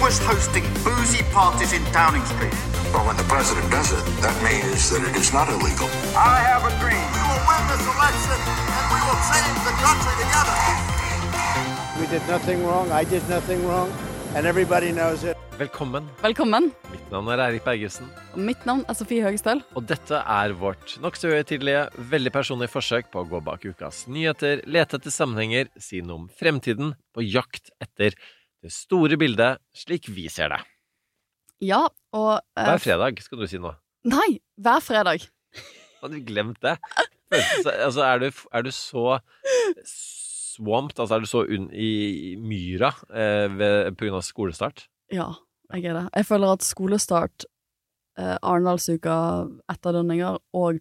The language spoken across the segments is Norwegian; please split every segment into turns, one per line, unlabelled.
Was hosting boozy parties in Downing Street.
But when the president does it, that means that it is not illegal.
I have a dream. We will win this election and we will change the country together.
We did nothing wrong. I did nothing wrong. And everybody knows it.
Velkommen.
Velkommen.
Mitt navn er Eirik Bergesen,
Og Mitt navn er Sofie Høgestøl.
og dette er vårt nokså uhøytidelige, veldig personlige forsøk på å gå bak ukas nyheter, lete etter sammenhenger, si noe om fremtiden, på jakt etter det store bildet slik vi ser det.
Ja, og eh,
Hver fredag, skal du si nå.
Nei, hver fredag.
Hadde vi glemt det? Altså, er du, er du så swamped, altså er du så unn i myra eh, ved, på grunn av skolestart?
Ja, jeg er det. Jeg føler at skolestart, eh, Arendalsuka, etterdønninger og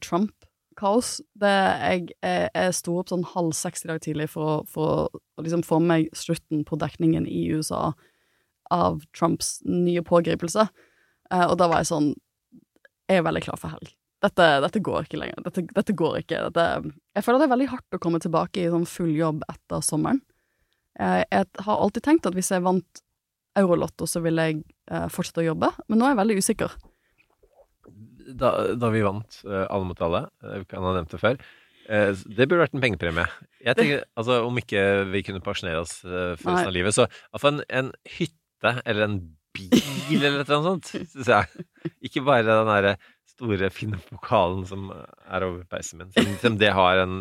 Trump-kaos det Jeg, jeg, jeg sto opp sånn halv seks i dag tidlig for, for å liksom få meg slutten på dekningen i USA av Trumps nye pågripelse. Eh, og da var jeg sånn Jeg er veldig klar for helg. Dette, dette går ikke lenger. Dette, dette går ikke. Dette, jeg føler det er veldig hardt å komme tilbake i sånn full jobb etter sommeren. Eh, jeg har alltid tenkt at hvis jeg vant Eurolotto, så ville jeg eh, fortsette å jobbe, men nå er jeg veldig usikker.
Da, da vi vant uh, Alle mot alle, uh, kan ha nevnt det før, uh, det burde vært en pengepremie. Jeg tenker, altså Om ikke vi kunne pensjonere oss uh, for resten av livet, så iallfall en, en hytte eller en bil eller noe sånt, syns jeg. Ikke bare den derre store, fine pokalen som er over peisen min. Som, som det har en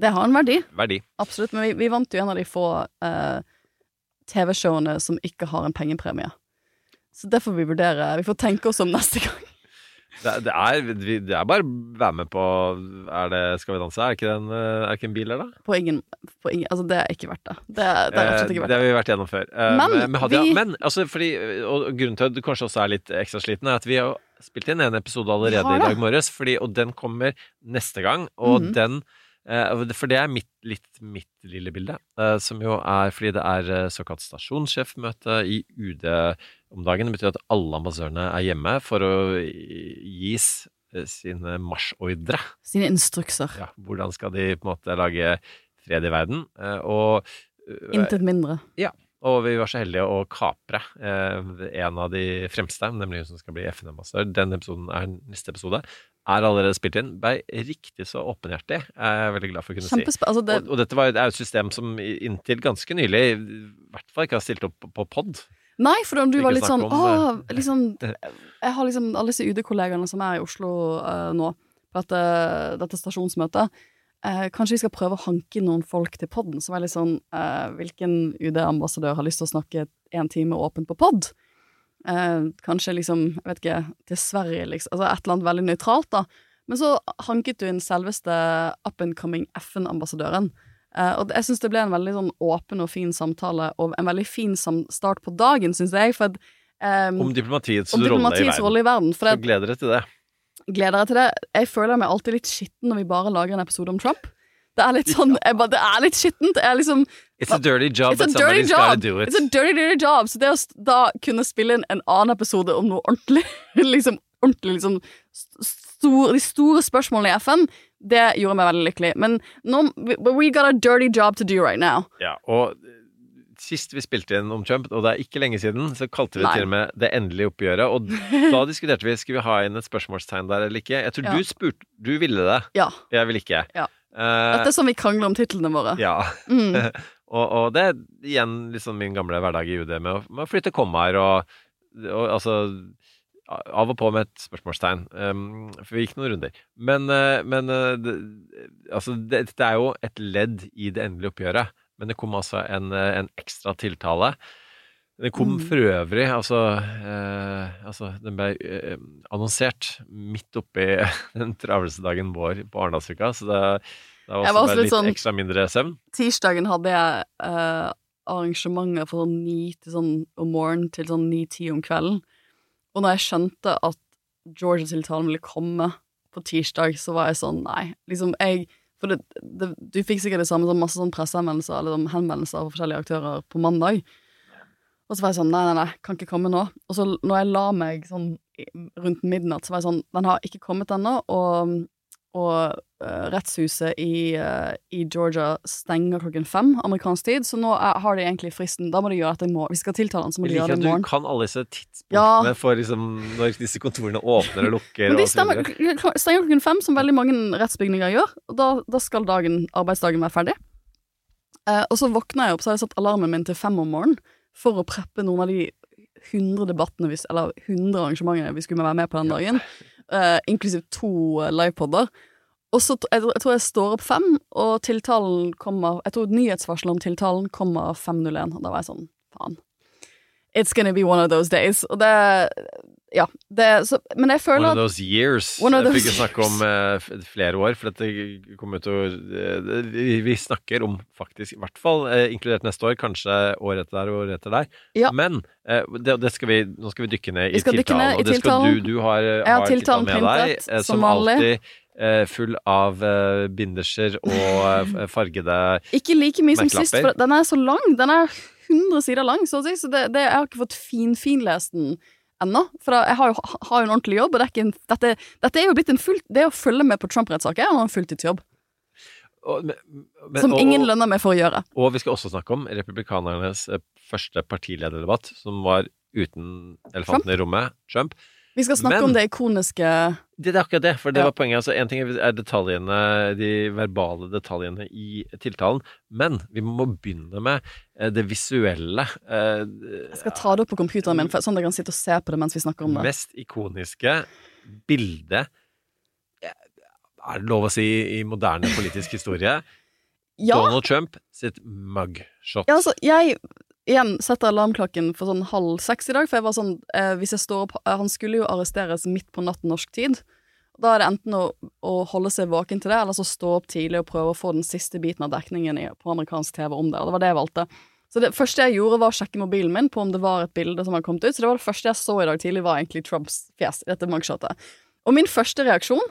Det har en verdi,
verdi.
absolutt, men vi, vi vant jo en av de få eh, TV-showene som ikke har en pengepremie. Så det får vi vurdere. Vi får tenke oss om neste gang.
Det, det, er, det er bare være med på Er det Skal vi danse? Er det ikke, det ikke en bil der, da?
På ingen, på ingen Altså, det er ikke verdt det. Det, det er rett og slett ikke
Eh,
verdt
det
det.
har vi vært gjennom før. Eh,
Men
men, hadde,
vi-
men altså, fordi, og grunnen til at du kanskje også er litt ekstra sliten, er at vi har spilt inn en episode allerede
har
i dag morges, fordi, og den kommer neste gang. Og
Mhm.
den eh, For det er mitt, litt mitt lille bilde, som jo er fordi det er såkalt stasjonssjefmøte i UD om dagen. Det betyr at alle ambassadørene er hjemme for å gis eh, sine marsjordre.
Sine instrukser.
Ja, hvordan skal de på en måte lage fred i verden? Eh, Og eh,
Intet mindre.
og vi var så heldige å kapre en av de fremste, nemlig hun som skal bli FN-ambassadør. Den episoden er neste episode. Er allerede spilt inn. Ble riktig så åpenhjertig. Jeg Er veldig glad for å kunne si.
Altså, det,
Og, og dette var, er jo et system som inntil ganske nylig i hvert fall ikke har stilt opp på pod.
Nei, for du var litt sånn Å, liksom Jeg har liksom alle disse UD-kollegaene som er i Oslo uh, nå, på dette, dette stasjonsmøtet. Uh, kanskje vi skal prøve å hanke inn noen folk til podden, som er litt sånn uh, Hvilken UD-ambassadør har lyst til å snakke en time åpent på pod? Kanskje liksom, jeg vet ikke, til Sverige, liksom. Altså et eller annet veldig nøytralt, da. Men så hanket du inn selveste up and coming FN-ambassadøren. Eh, og jeg syns det ble en veldig sånn åpen og fin samtale, og en veldig fin start på dagen, syns jeg. For ehm,
Om diplomatiets,
om diplomatiets rolle i verden.
Så gleder dere til det.
gleder jeg til det. Jeg føler meg alltid litt skitten når vi bare lager en episode om Trump. Det er litt sånn, bare, det er litt skittent. Jeg liksom
It's a dirty job,
a
but somebody's gotta do it.
It's a dirty, dirty job! Så det å da kunne spille inn en annen episode om noe ordentlig, liksom ordentlig liksom stor, De store spørsmålene i FN, det gjorde meg veldig lykkelig. Men nå we, got a dirty job to do right now.
Ja, og sist vi spilte inn om Trump, og det er ikke lenge siden, så kalte vi det
Nei.
til og med det endelige oppgjøret. Og da diskuterte vi skulle vi ha inn et spørsmålstegn der eller ikke. Jeg tror
Ja.
du spurte Du ville det,
Ja.
jeg ville ikke.
Ja.
Eh,
Dette er sånn vi krangler om titlene våre.
ja.
Mm.
og, og det er igjen liksom min gamle hverdag i UD med å, med å flytte kommaer og, og altså av og på med et spørsmålstegn. Um, for vi gikk noen runder. Men, uh, men uh, det, altså, det, det er jo et ledd i det endelige oppgjøret. Men det kom altså en, eh, en ekstra tiltale. Den kom
Mm.
for øvrig, altså, eh, altså Den ble eh, annonsert midt oppi den travleste dagen vår på Arendalsuka, så det, det var også,
var også litt
litt
sånn-
ekstra mindre søvn.
Tirsdagen hadde jeg eh, arrangementer fra sånn ni til sånn om morgenen til sånn ni-ti om kvelden. Og når jeg skjønte at Georgia-tiltalen ville komme på tirsdag, så var jeg sånn Nei. Liksom, jeg For det, det, du fikk sikkert det samme som masse sånn presseanmeldelser eller sånn henvendelser fra forskjellige aktører på mandag. Og så var jeg sånn Nei, nei, nei, kan ikke komme nå. Og så når jeg la meg sånn rundt midnatt, så var jeg sånn Den har ikke kommet ennå, og, og eh, rettshuset i, eh, i Georgia stenger klokken fem amerikansk tid, så nå er, har de egentlig fristen. Da må de gjøre dette i morgen. Vi skal tiltale han, så må de gjøre det i
du kan alle disse tidspunktene
Ja.
for liksom når disse kontorene åpner og lukker.
Men de stemmer, stenger klokken fem, som veldig mange rettsbygninger gjør. Og da, da skal dagen, arbeidsdagen være ferdig. Eh, og så våkner jeg opp, så har jeg satt alarmen min til fem om morgenen for å preppe noen av de 100 debattene, eller 100 arrangementene vi skulle være med på den dagen. Eh, inklusiv to livepoder. Og så jeg, jeg tror jeg står opp fem, og tiltalen kommer Jeg tror nyhetsvarselet om tiltalen kommer 5.01. Og da var jeg sånn Faen. It's gonna be one of those days. Og det Ja. Det, så, men jeg
One
føler
of
at
those years.
One of
Jeg
those
fikk jo snakke om uh, flere år, for dette kommer til å uh, vi, vi snakker om faktisk, i hvert fall uh, inkludert neste år, kanskje året etter der og året etter der.
Ja.
Men eh, det, det skal vi, nå skal vi dykke ned i tiltalen.
ned i
og det skal du, du har, eh,
har tiltalen
med
printet,
eh,
som
som alltid eh, full av eh, binderser og eh, fargede
Ikke like mye som sist, for den er så lang. Den er 100 sider lang, så å si, så det, det, jeg har ikke fått finfinlest den ennå. For jeg har jo, har jo en ordentlig jobb, og det er en, dette, dette er jo blitt en full, Det å følge med på Trump-rettssaker er en fulltidsjobb,
og, men, men-
som ingen
og-
lønner meg for å gjøre.
Og vi skal også snakke om republikanernes eh, første partilederdebatt, som var uten elefanten i rommet, Trump.
Vi skal snakke
Men-
om det ikoniske
Det, er akkurat det, for det
Ja.
var poenget. Altså, en ting er detaljene, de verbale detaljene i tiltalen, men vi må begynne med eh, det visuelle. eh,
Jeg skal ta det opp på computeren min, sånn at jeg kan sitte og se på det mens vi snakker om det.
mest ikoniske bildet eh, Er det lov å si i moderne politisk historie?
Ja,
Donald Trump sitt mugshot.
ja altså, jeg igjen setter alarmklokken for sånn halv seks i dag, for jeg var sånn eh, Hvis jeg står opp eh, Han skulle jo arresteres midt på natten norsk tid. Da er det enten å, å holde seg våken til det, eller så stå opp tidlig og prøve å få den siste biten av dekningen i, på amerikansk TV om det. Og det var det jeg valgte. Så det første jeg gjorde, var å sjekke mobilen min på om det var et bilde som hadde kommet ut. Så det var det første jeg så i dag tidlig, var egentlig Trumps fjes i dette mugshotet. Og min første reaksjon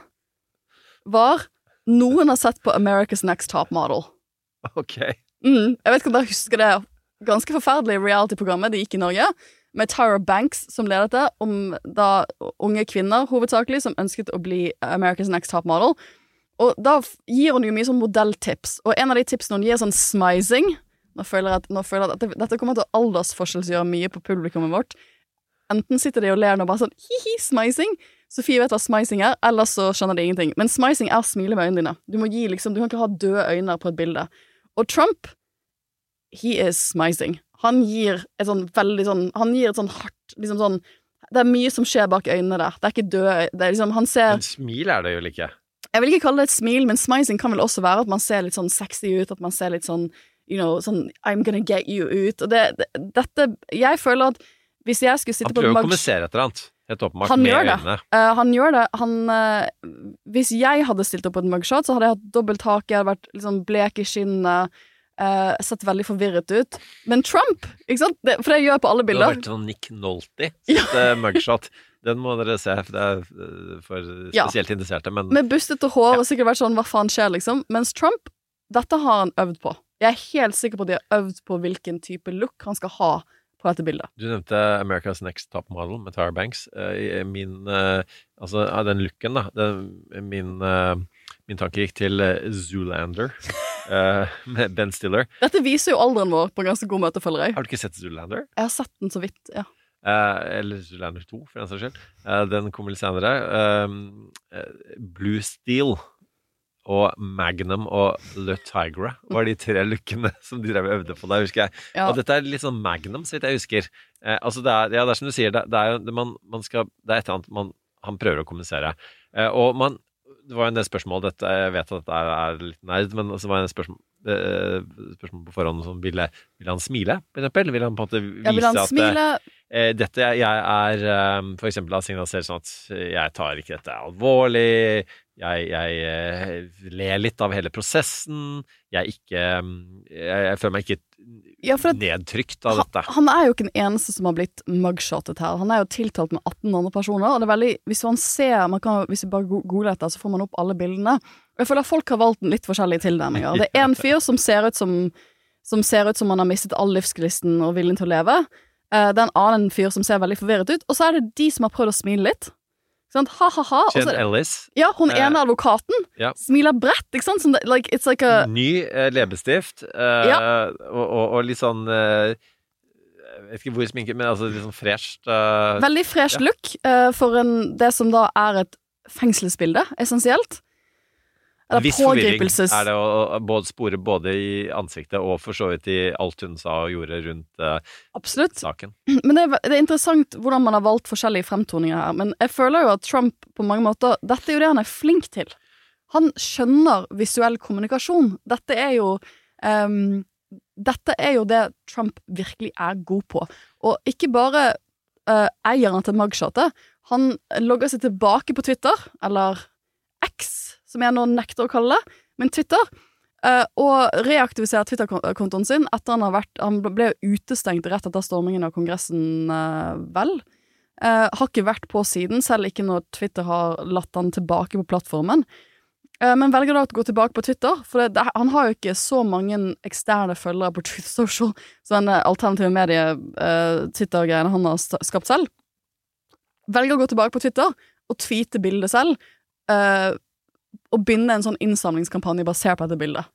var Noen har sett på America's Next Top Model.
Ok.
Mm, jeg vet ikke om dere husker det ganske forferdelige reality-programmet det gikk i Norge, med Tyra Banks som ledet det, om da unge kvinner hovedsakelig som ønsket å bli America's Next Top Model. Og da gir hun jo mye sånn modelltips, og en av de tipsene hun gir, sånn smizing. Nå føler jeg at, nå føler jeg at dette, dette kommer til å aldersforskjellsgjøre mye på publikummet vårt. Enten sitter de og ler nå bare sånn hi-hi, smizing. Sofie vet hva smizing er, eller så skjønner de ingenting. Men smizing er å smile med øynene dine. Du må gi liksom, du kan ikke ha døde øyne på et bilde. Og Trump, he is smizing. Han gir et sånn veldig sånn Han gir et sånn hardt liksom sånn Det er mye som skjer bak øynene der. Det er ikke døde øyne. Det liksom Han ser
Men smil er det jo ikke.
Jeg vil ikke kalle det et smil, men smizing kan vel også være at man ser litt sånn sexy ut, at man ser litt sånn You know, sånn I'm gonna get you ut. Og det, det Dette Jeg føler at hvis jeg skulle sitte på
Han
på
prøver å kommunisere et eller annet. Helt åpenbart.
Han
med
gjør det.
øynene.
Eh, han gjør det. Han uh, Hvis jeg hadde stilt opp på et mugshot, så hadde jeg hatt dobbelt hake, jeg hadde vært liksom blek i skinnet, eh, sett veldig forvirret ut. Men Trump, ikke sant? Det, for det gjør jeg på alle bilder.
Det har vært sånn Nick Nolte sitt ja. mugshot. Den må dere se, for det er for spesielt Ja. interesserte. Men
Med bustete hår og sikkert vært sånn hva faen skjer, liksom. Mens Trump, dette har han øvd på. Jeg er helt sikker på at de har øvd på hvilken type look han skal ha på dette bildet.
du nevnte America's Next Top Model med Tara Banks. Eh, min eh, Altså, den looken, da. Den, min, eh, min tanke gikk til eh, Zoolander eh, med Ben Stiller.
Dette viser jo alderen vår på en ganske god måte, føler jeg.
Har du ikke sett Zoolander?
Jeg har sett den så vidt, ja.
Eh, eller Zoolander 2, for den saks skyld. Eh, den kommer litt senere. Um, eh, Blue Steel og Magnum og Le Tigre var de tre lykkene som de drev og øvde på der, husker jeg.
ja.
Og dette er litt sånn Magnum, så vidt jeg husker. Eh, altså det er, ja, det er som du sier, det, det er jo det man, man skal Det er et eller annet man, han prøver å kommunisere. Eh, og man Det var en del spørsmål dette, Jeg vet at dette er, er litt nerd, men så var det en spørsmål, eh, spørsmål på forhånd som ville, Vil han smile, for eksempel? Vil han på en måte vise
ja,
at eh,
smile
eh, dette jeg er for eksempel har signalisert sånn at jeg tar ikke dette alvorlig, jeg, jeg eh, ler litt av hele prosessen. Jeg ikke mm, Jeg, jeg føler meg ikke
Ja, at
nedtrykt av
han,
dette.
han er jo ikke den eneste som har blitt mugshotet her. Han er jo tiltalt med 18 andre personer. Og det er veldig, hvis man ser, man kan, hvis vi bare go- googler dette, så får man opp alle bildene. Jeg føler at folk har valgt litt forskjellige tilnærminger. Det er en fyr som ser ut som som ser ut som han har mistet all livsglisten og viljen til å leve. Eh, det er en annen fyr som ser veldig forvirret ut. Og så er det de som har prøvd å smile litt. Sant? Ha-ha-ha.
Jen Ellis.
Ja, hun
Eh,
ene advokaten
ja.
smiler bredt, ikke sant? Sånn, like, it's like a
Ny uh, leppestift. uh,
Ja.
og, og, og litt sånn uh, Jeg vet ikke hvor sminket, men altså litt sånn fresht.
veldig fresh
Ja.
look for en, det som da er et fengselsbilde, essensielt. Eller
viss forvirring
pågripelses...
er det å, å både spore både i ansiktet og for så vidt i alt hun sa og gjorde rundt eh,
Absolutt.
saken.
Men det er, det er interessant hvordan man har valgt forskjellige fremtoninger her. Men jeg føler jo at Trump på mange måter Dette er jo det han er flink til. Han skjønner visuell kommunikasjon. Dette er jo um, Dette er jo det Trump virkelig er god på. Og ikke bare uh, eier han til mugshotet. Han logger seg tilbake på Twitter, eller X, som jeg nå nekter å kalle det, men Twitter. eh, og reaktiviserer Twitter-kontoen sin etter han har vært Han ble utestengt rett etter stormingen av Kongressen, eh, vel. Eh, har ikke vært på siden, selv ikke når Twitter har latt han tilbake på plattformen. Men velger da å gå tilbake på Twitter, for det, han har jo ikke så mange eksterne følgere på Truth Social, så den alternative medie-Twitter-greiene han har skapt selv. Velger å gå tilbake på Twitter og tweete bildet selv, og begynne en sånn innsamlingskampanje basert på dette bildet.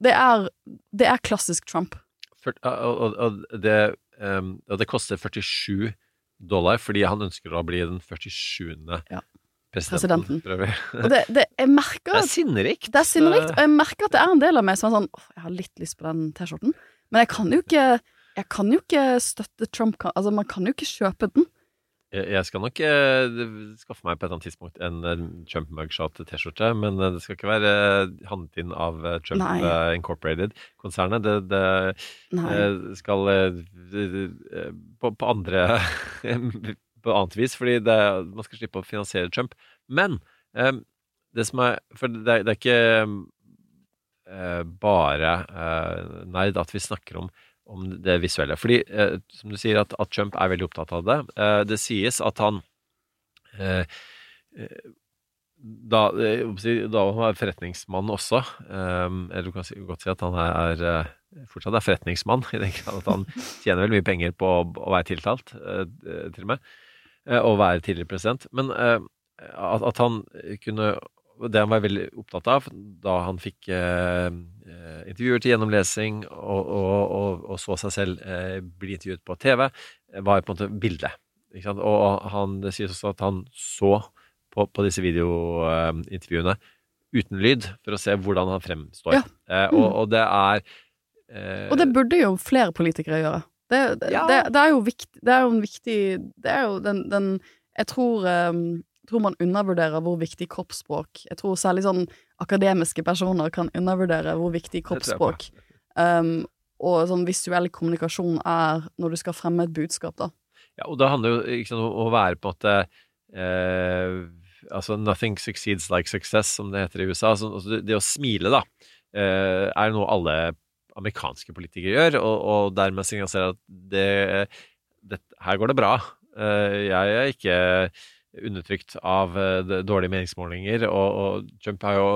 Det er, det er klassisk Trump.
For, og, og, og, det, um, og det koster 47 dollar fordi han ønsker å bli den 47.
Ja.
presidenten.
Presidenten. Og det, det, jeg merker
Det er sinnerikt.
Det er sinnerikt, og jeg merker at det er en del av meg som er sånn Åh, jeg har litt lyst på den T-skjorten, men jeg kan jo ikke Jeg kan jo ikke støtte Trump Altså, man kan jo ikke kjøpe den.
Jeg skal nok eh, skaffe meg på et eller annet tidspunkt en, Trump mugshot-T-skjorte, men eh, det skal ikke være eh, handlet inn av Trump
Nei.
Incorporated-konsernet. Det, det skal på, på andre På annet vis, fordi det, man skal slippe å finansiere Trump. Men det som er For det, er- det er ikke bare nerd at vi snakker om om det visuelle. Fordi, eh, som du sier, at, at Trump er veldig opptatt av det. Eh, det sies at han eh, eh, da, eh, da han var forretningsmann også, eh, eller du kan godt si at han er, er fortsatt er forretningsmann, i den grad at han tjener veldig mye penger på å, å være tiltalt, til og med, og være tidligere president. Men at, at han kunne det han var veldig opptatt av da han fikk eh, eh, intervjuer til gjennomlesing og, og, og, og så seg selv eh, bli intervjuet på TV, eh, var på en måte bildet. Og han, det sies også at han så på, på disse videointervjuene uten lyd for å se hvordan han fremstår.
Ja.
Eh, og, og det er eh,
Og det burde jo flere politikere gjøre. Det, det,
Ja.
det, det er jo viktig Det er jo en viktig Det er jo den, den Jeg tror tror man undervurderer hvor viktig kroppsspråk Jeg tror særlig sånn akademiske personer kan undervurdere hvor viktig kroppsspråk um, og sånn visuell kommunikasjon er når du skal fremme et budskap, da.
Ja, og det handler jo sant, om å være på en måte eh, Altså 'nothing succeeds like success', som det heter i USA. Altså, altså det, det å smile, da, eh, er noe alle amerikanske politikere gjør, og, og dermed signaliserer at det, det, her går det bra. Eh, jeg er ikke undertrykt av eh, dårlige meningsmålinger, og, og Trump har jo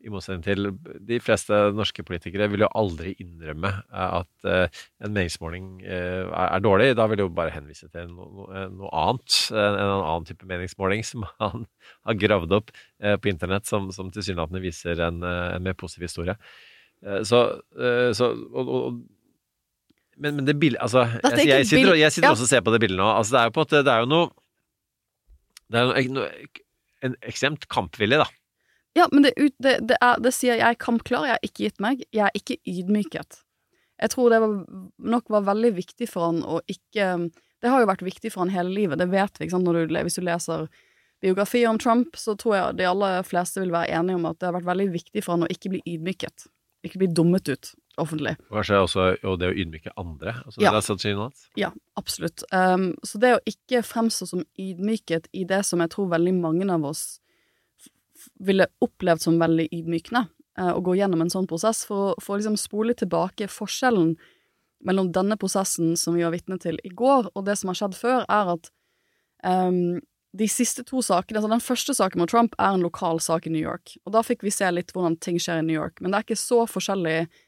i motsetning til de fleste norske politikere vil jo aldri innrømme eh, at eh, en meningsmåling er, dårlig. Da vil de jo bare henvise til noe, noe, annet, en, en annen type meningsmåling som han har gravd opp på internett, som, som tilsynelatende viser en, en mer positiv historie. Så, så og, og, men, men det bildet Altså, jeg, jeg sitter, jeg sitter også og ser på det bildet nå. Altså, det er jo på en måte Det er jo noe Det er noe, en ekstremt kampvilje, da.
Ja, men det, det, det, er, det sier jeg er kampklar, jeg har ikke gitt meg, jeg er ikke ydmyket. Jeg tror det var, nok var veldig viktig for han å ikke Det har jo vært viktig for han hele livet, det vet vi. Ikke sant? Du, hvis du leser biografier om Trump, så tror jeg de aller fleste vil være enige om at det har vært veldig viktig for han å ikke bli ydmyket. Ikke bli dummet ut offentlig.
Og Kanskje også og det å ydmyke andre. Altså,
Ja. Ja, absolutt. Um, så det å ikke fremstå som ydmyket i det som jeg tror veldig mange av oss ville opplevd som veldig ydmykende uh, å gå gjennom en sånn prosess, for, for å liksom spole tilbake forskjellen mellom denne prosessen som vi var vitne til i går, og det som har skjedd før, er at um, de siste to sakene, altså Den første saken mot Trump er en lokal sak i New York. Og Da fikk vi se litt hvordan ting skjer i New York. Men det er ikke så forskjellig eh,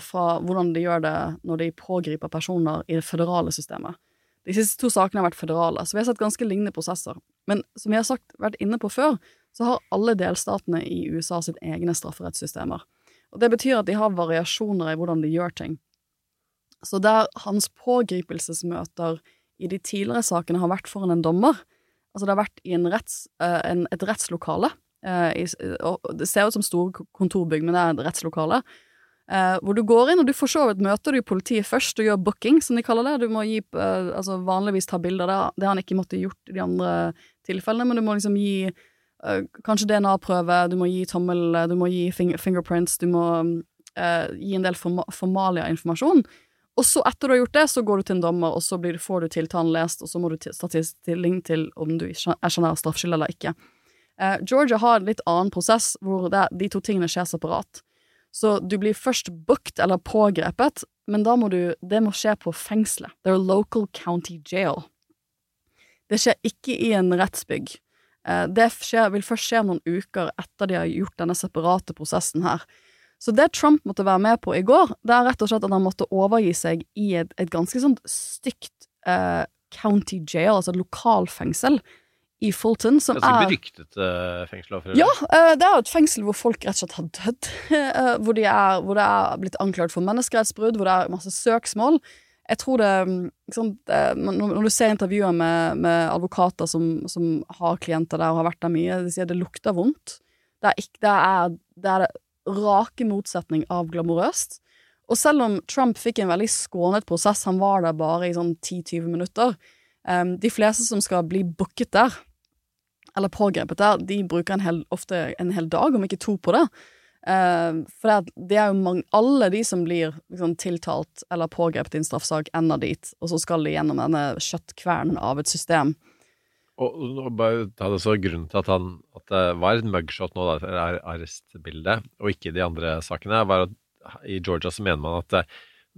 fra hvordan de gjør det når de pågriper personer i det føderale systemet. De siste to sakene har vært føderale, så vi har sett ganske lignende prosesser. Men som vi har sagt, vært inne på før, så har alle delstatene i USA sitt egne strafferettssystemer. Og Det betyr at de har variasjoner i hvordan de gjør ting. Så der hans pågripelsesmøter i de tidligere sakene har vært foran en dommer, altså det har vært i retts, eh, en, et rettslokale, eh, i, det ser ut som store kontorbygg, men det er et rettslokale, eh, hvor du går inn, og du for så vidt møter du politiet først og gjør booking, som de kaller det. Du må gi, uh, altså vanligvis ta bilder, det, har- han ikke måttet gjort i de andre tilfellene, men du må liksom gi uh, kanskje DNA-prøve, du må gi tommel, du må gi finger fingerprints, du må gi en del forma formalia-informasjon. Og så, etter du har gjort det, så går du til en dommer, og så blir, får du tiltalen lest, og så må du ta til stilling til om du erkjenner straffskyld eller ikke. Georgia har en litt annen prosess, hvor det, de to tingene skjer separat. Så du blir først booked eller pågrepet, men da må du, det må skje på fengselet. Er local county jail. Det skjer ikke i en rettsbygg. Eh, det skjer, vil først skje noen uker etter de har gjort denne separate prosessen her. Så det Trump måtte være med på i går, det er rett og slett at han måtte overgi seg i et, et ganske sånt stygt eh, county jail, altså et lokalfengsel, i Fulton, som
Ganske
er
beryktet uh, fengsel.
ja, eh, det er jo et fengsel hvor folk rett og slett har dødd. eh, hvor, de er, hvor det er blitt anklaget for menneskerettsbrudd, hvor det er masse søksmål. Jeg tror det, mm, det Når du ser intervjuer med, med advokater som, som har klienter der og har vært der mye, de sier det lukter vondt. Det er, ikke, det er, det er rake motsetning av glamorøst. Og selv om Trump fikk en veldig skånet prosess, han var der bare i sånn 10-20 minutter De fleste som skal bli booket der, eller pågrepet der, de bruker en hel, ofte en hel dag, om ikke to på det. Uh, for det, er- det er jo mange, alle de som blir liksom, tiltalt eller pågrepet i en straffesak, ender dit, og så skal de gjennom denne kjøttkvernen av et system.
Og, og bare ta det så Grunnen til at, han, at det var et mugshot nå, da, arrestbildet, arrestbilde, og ikke de andre sakene, var at i Georgia så mener man at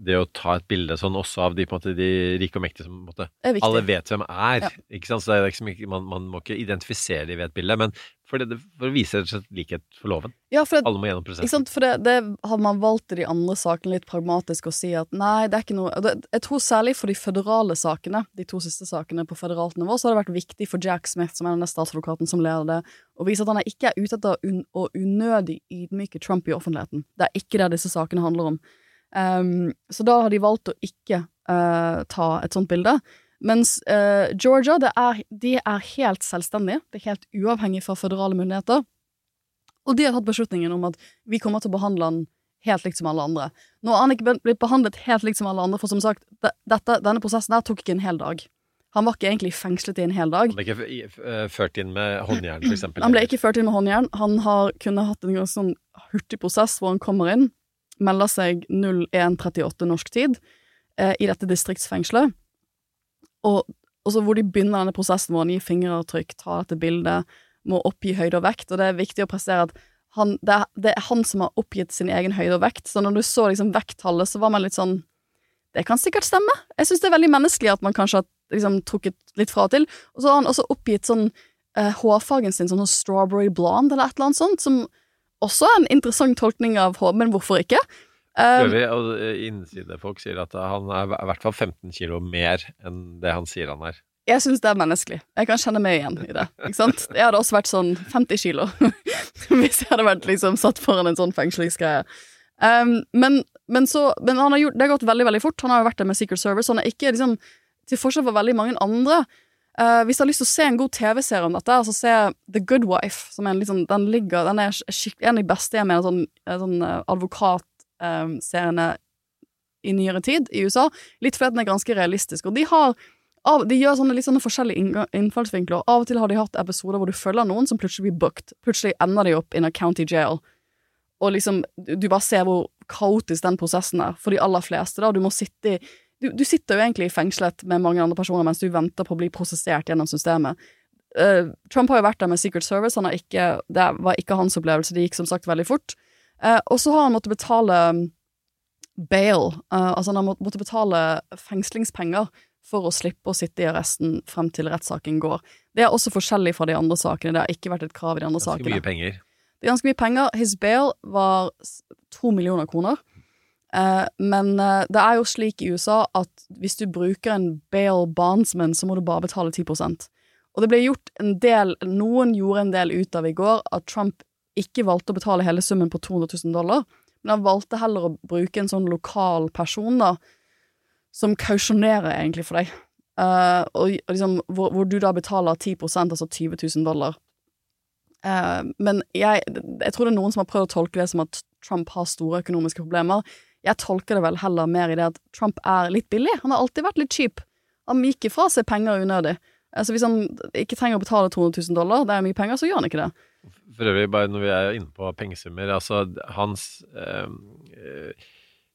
det, å ta et bilde sånn også av de, måte, de rike og mektige som måte, alle vet hvem er.
Ja.
ikke sant? Så det liksom ikke, man, man må ikke identifisere de ved et bilde, men for, det, for å vise rett og slett likhet for loven.
Ja, for det,
Alle må gjennom
Ikke
prosessen.
sant, for det, det hadde man valgt i de andre sakene litt pragmatisk å si at nei, det er ikke noe Jeg tror særlig for de føderale sakene, de to siste sakene på føderalt nivå, så har det vært viktig for Jack Smith, som er denne statsadvokaten som leder det, å vise at han ikke er ute etter å unødig ydmyke Trump i offentligheten. Det er ikke det disse sakene handler om. Ehm, så da har de valgt å ikke uh, ta et sånt bilde. Mens uh, Georgia, det er, de er helt selvstendige. Det er helt uavhengig fra føderale myndigheter. Og de har tatt beslutningen om at vi kommer til å behandle han helt likt som alle andre. Nå har han ikke blitt behandlet helt likt som alle andre, for som sagt, dette, denne prosessen her tok ikke en hel dag. Han var ikke egentlig fengslet i en hel dag.
Han ble ikke eh, ført inn med håndjern, for eksempel.
Han ble ikke ført inn med håndjern. Han har kunnet hatt en ganske sånn hurtig prosess hvor han kommer inn, melder seg 0138 norsk tid eh, i dette distriktsfengselet, og, og så hvor de begynner denne prosessen hvor han gir fingeravtrykk, tar dette bildet, må oppgi høyde og vekt, og det er viktig å prestere at han, det, er, det er han som har oppgitt sin egen høyde og vekt, så når du så liksom vekttallet, så var man litt sånn Det kan sikkert stemme. Jeg syns det er veldig menneskelig at man kanskje har liksom trukket litt fra og til. Og så har han også oppgitt sånn eh, hårfargen sin sånn strawberry blonde eller et eller annet sånt, som også en interessant tolkning av H, men hvorfor ikke? Um,
øvrig, og eh, innsidefolk sier at han er i hvert fall 15 kilo mer enn det han sier han er.
jeg syns det er menneskelig. Jeg kan kjenne meg igjen i det. Ikke sant? Jeg hadde også vært sånn 50 kilo hvis jeg hadde vært liksom satt foran en sånn fengslingsgreie. Um, men, men så Men han har gjort, det har gått veldig, veldig fort. Han har jo vært der med Secret Service. Han er ikke liksom Til forskjell fra veldig mange andre eh, Hvis du har lyst til å se en god TV-serie om dette, så se The Good Wife. Som er en liksom, den ligger Den er en av de beste jeg mener sånn, eh, sånn eh, advokatseriene i nyere tid i USA. Litt fordi den er ganske realistisk. Og de har av, de gjør sånne litt sånne forskjellige innfallsvinkler. Av og til har de hatt episoder hvor du følger noen som plutselig blir booked. Plutselig ender de opp in a county jail. Og liksom, du bare ser hvor kaotisk den prosessen er for de aller fleste. da, Du må sitte i du, du sitter jo egentlig i fengslet med mange andre personer mens du venter på å bli prosessert gjennom systemet. Uh, Trump har jo vært der med Secret Service, han har ikke, det var ikke hans opplevelse, det gikk som sagt veldig fort. Uh, og så har han måttet betale um, bail, uh, altså han har måttet, betale fengslingspenger for å slippe å sitte i arresten frem til rettssaken går. Det er også forskjellig fra de andre sakene, det har ikke vært et krav i de andre
Ganske
sakene.
mye penger.
Det er ganske mye penger. His bail var to millioner kroner. Eh, men eh, det er jo slik i USA at hvis du bruker en bail bondsman, så må du bare betale 10% Og det ble gjort en del, noen gjorde en del ut av i går, at Trump ikke valgte å betale hele summen på 200 000 dollar, men han valgte heller å bruke en sånn lokal person, da, som kausjonerer egentlig for deg. Uh, og og liksom, hvor, hvor du da betaler 10 altså 20 000 dollar. Uh, men jeg, jeg tror det er noen som har prøvd å tolke det som at Trump har store økonomiske problemer. Jeg tolker det vel heller mer i det at Trump er litt billig. Han har alltid vært litt cheap. Han gikk ifra seg penger unødig. Altså Hvis han ikke trenger å betale 200 000 dollar, det er mye penger, så gjør han ikke det.
For øvrig, bare når vi er inne på pengesummer Altså, hans eh,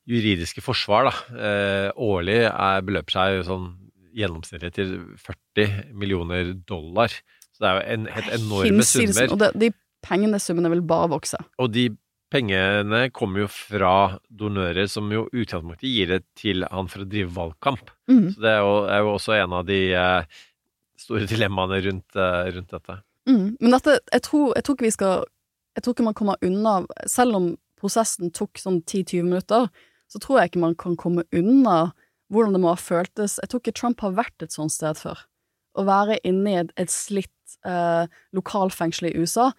juridiske forsvar da, øh, årlig er, beløper seg sånn gjennomsnittlig til 40 millioner dollar. Så det er jo en, helt enorme
Hinsides-
summer.
Og de pengene, summene, vil bare vokse.
Og de pengene kommer jo fra donører som jo utgangspunktet gir det til han for å drive valgkamp.
Mm.
Så det er jo, er jo også en av de eh, store dilemmaene rundt, eh, rundt dette.
Mm. Men dette, jeg tror, jeg tror ikke vi skal Jeg tror ikke man kommer unna Selv om prosessen tok sånn 10-20 minutter, så tror jeg ikke man kan komme unna hvordan det må ha føltes. Jeg tror ikke Trump har vært et sånt sted før. Å være inne i et, et slitt eh, lokalfengsel i USA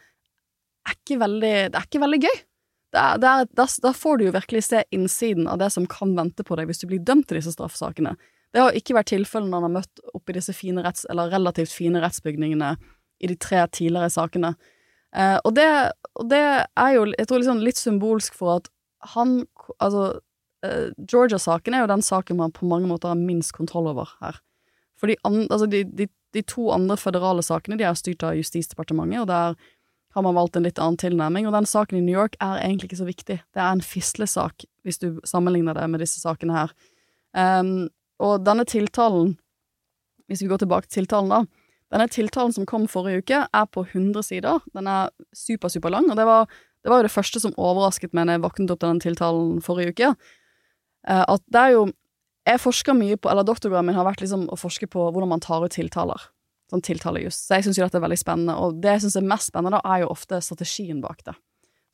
er ikke veldig, det er ikke veldig gøy. Det der, der, er, da får du jo virkelig se innsiden av det som kan vente på deg hvis du blir dømt i disse straffesakene. Det har ikke vært tilfellet når han har møtt opp i disse fine retts, eller relativt fine rettsbygningene i de tre tidligere sakene. Eh, og, det, og det er jo jeg tror liksom litt symbolsk for at han Altså, eh, Georgia-saken er jo den saken man på mange måter har minst kontroll over her. For de, altså de, de, de to andre føderale sakene de er styrt av Justisdepartementet, og der har man valgt en litt annen tilnærming. Og den saken i New York er egentlig ikke så viktig. Det er en fislesak, hvis du sammenligner det med disse sakene her. Um, og denne tiltalen, hvis vi går tilbake til tiltalen da, denne tiltalen som kom forrige uke, er på 100 sider. Den er super, super lang, og det var, det var jo det første som overrasket meg når jeg våknet opp til den tiltalen forrige uke. Eh, at det er jo Jeg forsker mye på, eller doktorgraden min har vært liksom å forske på hvordan man tar ut tiltaler. Sånn tiltalejus. Så jeg syns jo dette er veldig spennende, og det jeg syns er mest spennende, da, er jo ofte strategien bak det.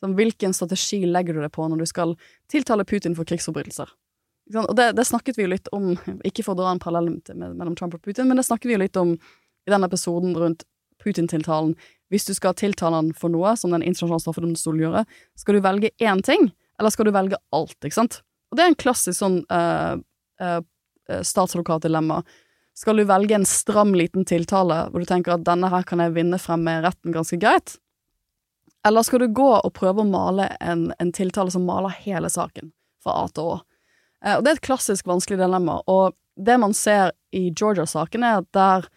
Sånn, hvilken strategi legger du deg på når du skal tiltale Putin for krigsforbrytelser? Og det, det snakket vi jo litt om, ikke for å dra en parallell mellom Trump og Putin, men det snakket vi jo litt om i den episoden rundt Putin-tiltalen. Hvis du skal tiltale han for noe, som Den internasjonale straffedomstolen gjør, skal du velge én ting, eller skal du velge alt, ikke sant? Og det er en klassisk sånn uh, uh, statsadvokatdilemma. Skal du velge en stram, liten tiltale hvor du tenker at denne her kan jeg vinne frem med retten ganske greit? Eller skal du gå og prøve å male en, en tiltale som maler hele saken, fra A til Å? Eh, og det er et klassisk vanskelig dilemma, og det man ser i Georgia-saken, er at der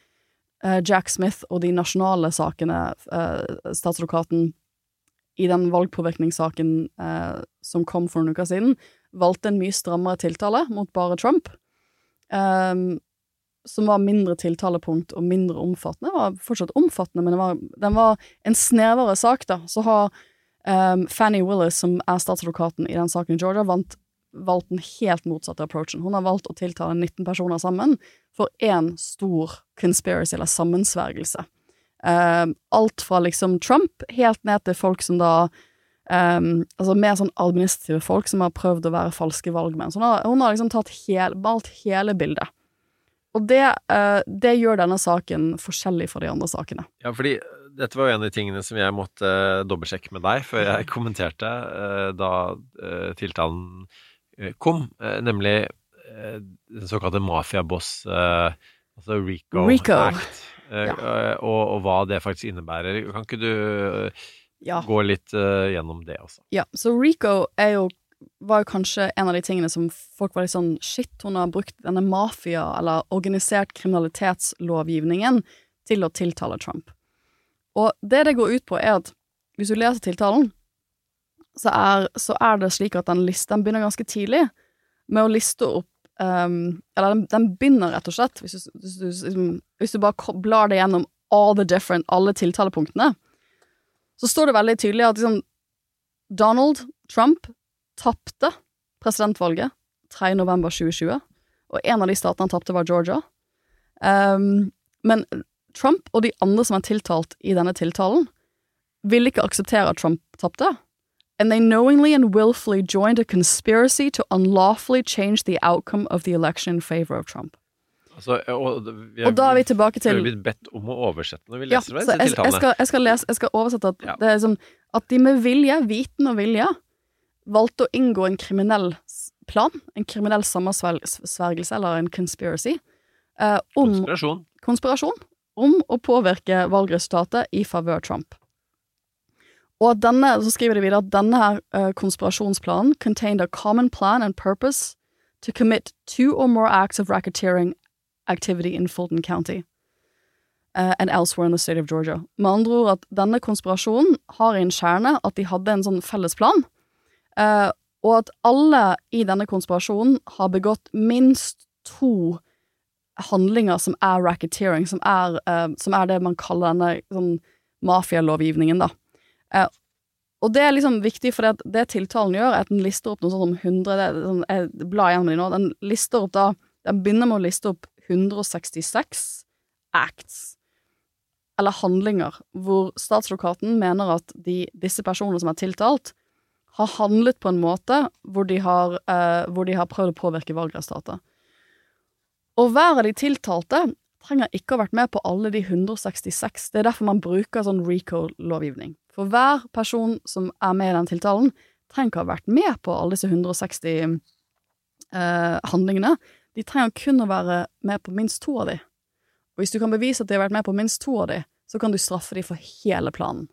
eh, Jack Smith og de nasjonale sakene, eh, statsadvokaten i den valgpåvirkningssaken eh, som kom for noen uker siden, valgte en mye strammere tiltale mot bare Trump, eh, som var mindre tiltalepunkt og mindre omfattende. Var fortsatt omfattende, men var, den var en snevere sak, da. Så har um, Fanny Willis, som er statsadvokaten i den saken i Georgia, vant valgt den helt motsatte approachen. Hun har valgt å tiltale 19 personer sammen for én stor conspiracy, eller sammensvergelse. Um, alt fra liksom Trump helt ned til folk som da um, Altså mer sånn administrative folk som har prøvd å være falske valgmenn. Så hun har, hun har liksom tatt hel, malt hele bildet. Og det, uh, det gjør denne saken forskjellig fra de andre sakene.
Ja, fordi dette var jo en av de tingene som jeg måtte uh, dobbeltsjekke med deg før jeg kommenterte uh, da tiltalen kom, nemlig den såkalte mafiaboss, altså Rico,
Rico.
Act, uh, og, og hva det faktisk innebærer. Kan ikke du
Ja.
gå litt gjennom det også?
Ja, så Rico er jo var jo kanskje en av de tingene som folk var litt sånn Shit, hun har brukt denne mafia- eller organisert kriminalitetslovgivningen til å tiltale Trump. Og det det går ut på, er at hvis du leser tiltalen, så er, så er det slik at den, listen begynner ganske tidlig med å liste opp um, Eller den, den begynner rett og slett, hvis du, hvis du, hvis du bare blar det gjennom all the different, alle tiltalepunktene, så står det veldig tydelig at liksom, Donald Trump tapte presidentvalget 3. november 2020, og en av de statene han tapte, var Georgia. Um, men Trump og de andre som er tiltalt i denne tiltalen, ville ikke akseptere at Trump tapte. And they knowingly and willfully joined a conspiracy to unlawfully change the outcome of the election in favor of Trump.
Altså, og, vi
Og da er vi tilbake til
vi har blitt bedt om å oversette når vi leser
ja,
disse
jeg, jeg, skal, jeg, skal lese, jeg skal oversette at
Ja.
det er sånn at de med vilje, viten og vilje, valgte å inngå en kriminell plan, en kriminell sammensvergelse, eller en conspiracy, eh, om
Konspirasjon.
konspirasjon om å påvirke valgresultatet i favør Trump. Og denne, så skriver de videre at denne her eh, konspirasjonsplanen contained a common plan and purpose to commit two or more acts of racketeering activity in Fulton County uh, and elsewhere in the state of Georgia. Med andre ord at denne konspirasjonen har i en kjerne at de hadde en sånn felles plan, eh, og at alle i denne konspirasjonen har begått minst to handlinger som er racketeering, som er, uh, som er det man kaller denne sånn mafialovgivningen, da. Uh, og det er liksom viktig, for det, det tiltalen gjør, er at den lister opp noe sånt som 100 det, sånn, Jeg blar gjennom de nå. Den lister opp da Den begynner med å liste opp 166 acts, eller handlinger, hvor statsadvokaten mener at de, disse personene som er tiltalt, har handlet på en måte hvor de har, eh, hvor de har prøvd å påvirke valgresultatet. Og hver av de tiltalte trenger ikke å ha vært med på alle de 166. Det er derfor man bruker sånn RECO-lovgivning. For hver person som er med i den tiltalen, trenger ikke å ha vært med på alle disse 160 eh, handlingene. De trenger kun å være med på minst to av de. Og hvis du kan bevise at de har vært med på minst to av de, så kan du straffe de for hele planen.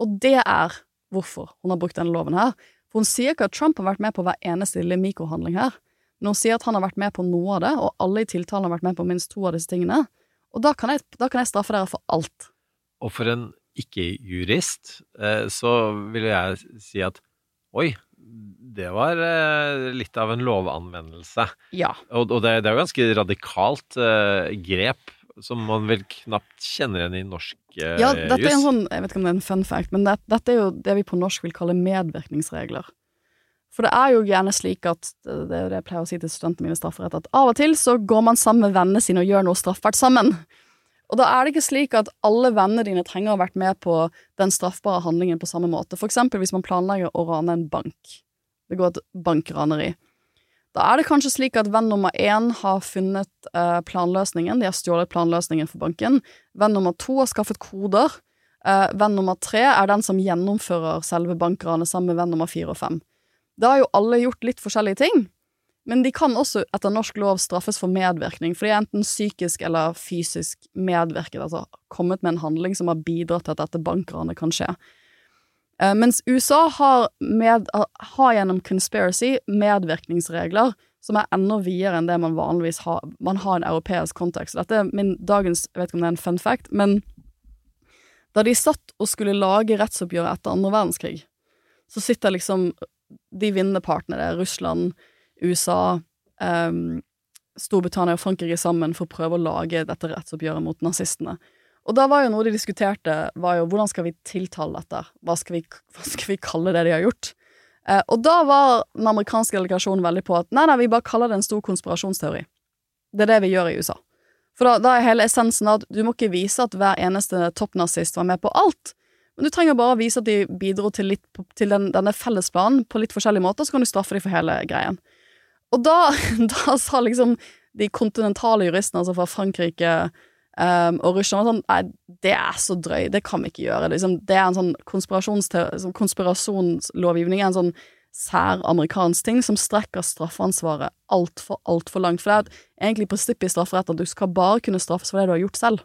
Og det er hvorfor hun har brukt denne loven her. For hun sier ikke at Trump har vært med på hver eneste lille mikrohandling her. Men hun sier at han har vært med på noe av det, og alle i tiltalen har vært med på minst to av disse tingene. Og da kan jeg, da kan jeg straffe dere for alt.
Og for en ikke-jurist eh, så vil jeg si at oi, det var eh, litt av en lovanvendelse.
Ja.
Og, det er jo ganske radikalt eh, grep som man vel knapt kjenner igjen i norsk eh,
Ja, dette er en sånn, jeg vet ikke om det er en fun fact, men det, dette er jo det vi på norsk vil kalle medvirkningsregler. For det er jo gjerne slik at, det er det jeg pleier å si til studentene mine i strafferett, at av og til så går man sammen med vennene sine og gjør noe straffbart sammen. Og da er det ikke slik at alle vennene dine trenger å ha vært med på den straffbare handlingen på samme måte. For eksempel hvis man planlegger å rane en bank. Det går et bankraneri. Da er det kanskje slik at venn nummer én har funnet eh, planløsningen, de har stjålet planløsningen for banken. Venn nummer to har skaffet koder. Eh, venn nummer tre er den som gjennomfører selve bankranet sammen med venn nummer fire og fem. Da har jo alle gjort litt forskjellige ting, men de kan også etter norsk lov straffes for medvirkning, for de er enten psykisk eller fysisk medvirket, altså kommet med en handling som har bidratt til at dette bankranet kan skje. Eh, mens USA har, med, har gjennom conspiracy medvirkningsregler som er enda videre enn det man vanligvis har. Man har en europeisk kontekst. Dette er min dagens Jeg vet ikke om det er en fun fact, men da de satt og skulle lage rettsoppgjøret etter andre verdenskrig, så sitter liksom de vinnende partene, det er Russland, USA, ehm, Storbritannia og Frankrike sammen for å prøve å lage dette rettsoppgjøret mot nazistene. Og da var jo noe de diskuterte, var jo hvordan skal vi tiltale dette? Hva skal vi, hva skal vi kalle det de har gjort? Eh, og da var den amerikanske delegasjonen veldig på at nei, nei, vi bare kaller det en stor konspirasjonsteori. Det er det vi gjør i USA. For da, da er hele essensen at du må ikke vise at hver eneste toppnazist var med på alt, men du trenger bare å vise at de bidro til, litt, til den, denne fellesplanen på litt forskjellige måter, så kan du straffe dem for hele greien. Og da, da sa liksom de kontinentale juristene, altså fra Frankrike um, og russerne sånn Nei, det er så drøy, det kan vi ikke gjøre. Liksom, det er en sånn sånn konspirasjonslovgivning, en sånn sær amerikansk ting som strekker straffansvaret altfor, altfor langt. For det er egentlig prinsippet i strafferett at du skal bare kunne straffes for det du har gjort selv.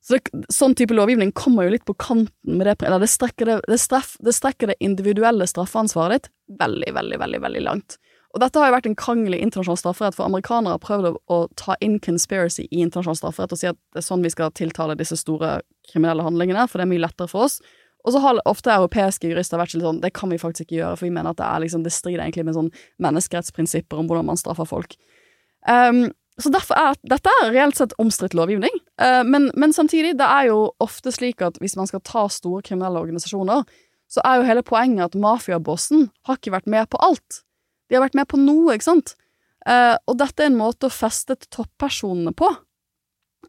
Så det, sånn type lovgivning kommer jo litt på kanten med det, eller det strekker det, det, straff, det strekker det individuelle straffansvaret ditt veldig, veldig, veldig, veldig langt. Og dette har jo vært en krangel i internasjonal strafferett, for amerikanere har prøvd å, ta inn conspiracy i internasjonal strafferett og si at det er sånn vi skal tiltale disse store kriminelle handlingene, for det er mye lettere for oss. Og så har ofte europeiske jurister vært sånn det kan vi faktisk ikke gjøre, for vi mener at det, er liksom, det strider egentlig med sånn menneskerettsprinsipper om hvordan man straffer folk. Um, så derfor er dette er reelt sett omstridt lovgivning. Uh, men, men samtidig, det er jo ofte slik at hvis man skal ta store kriminelle organisasjoner, så er jo hele poenget at mafiabossen har ikke vært med på alt. De har vært med på noe, ikke sant? Eh, og dette er en måte å feste toppersonene på.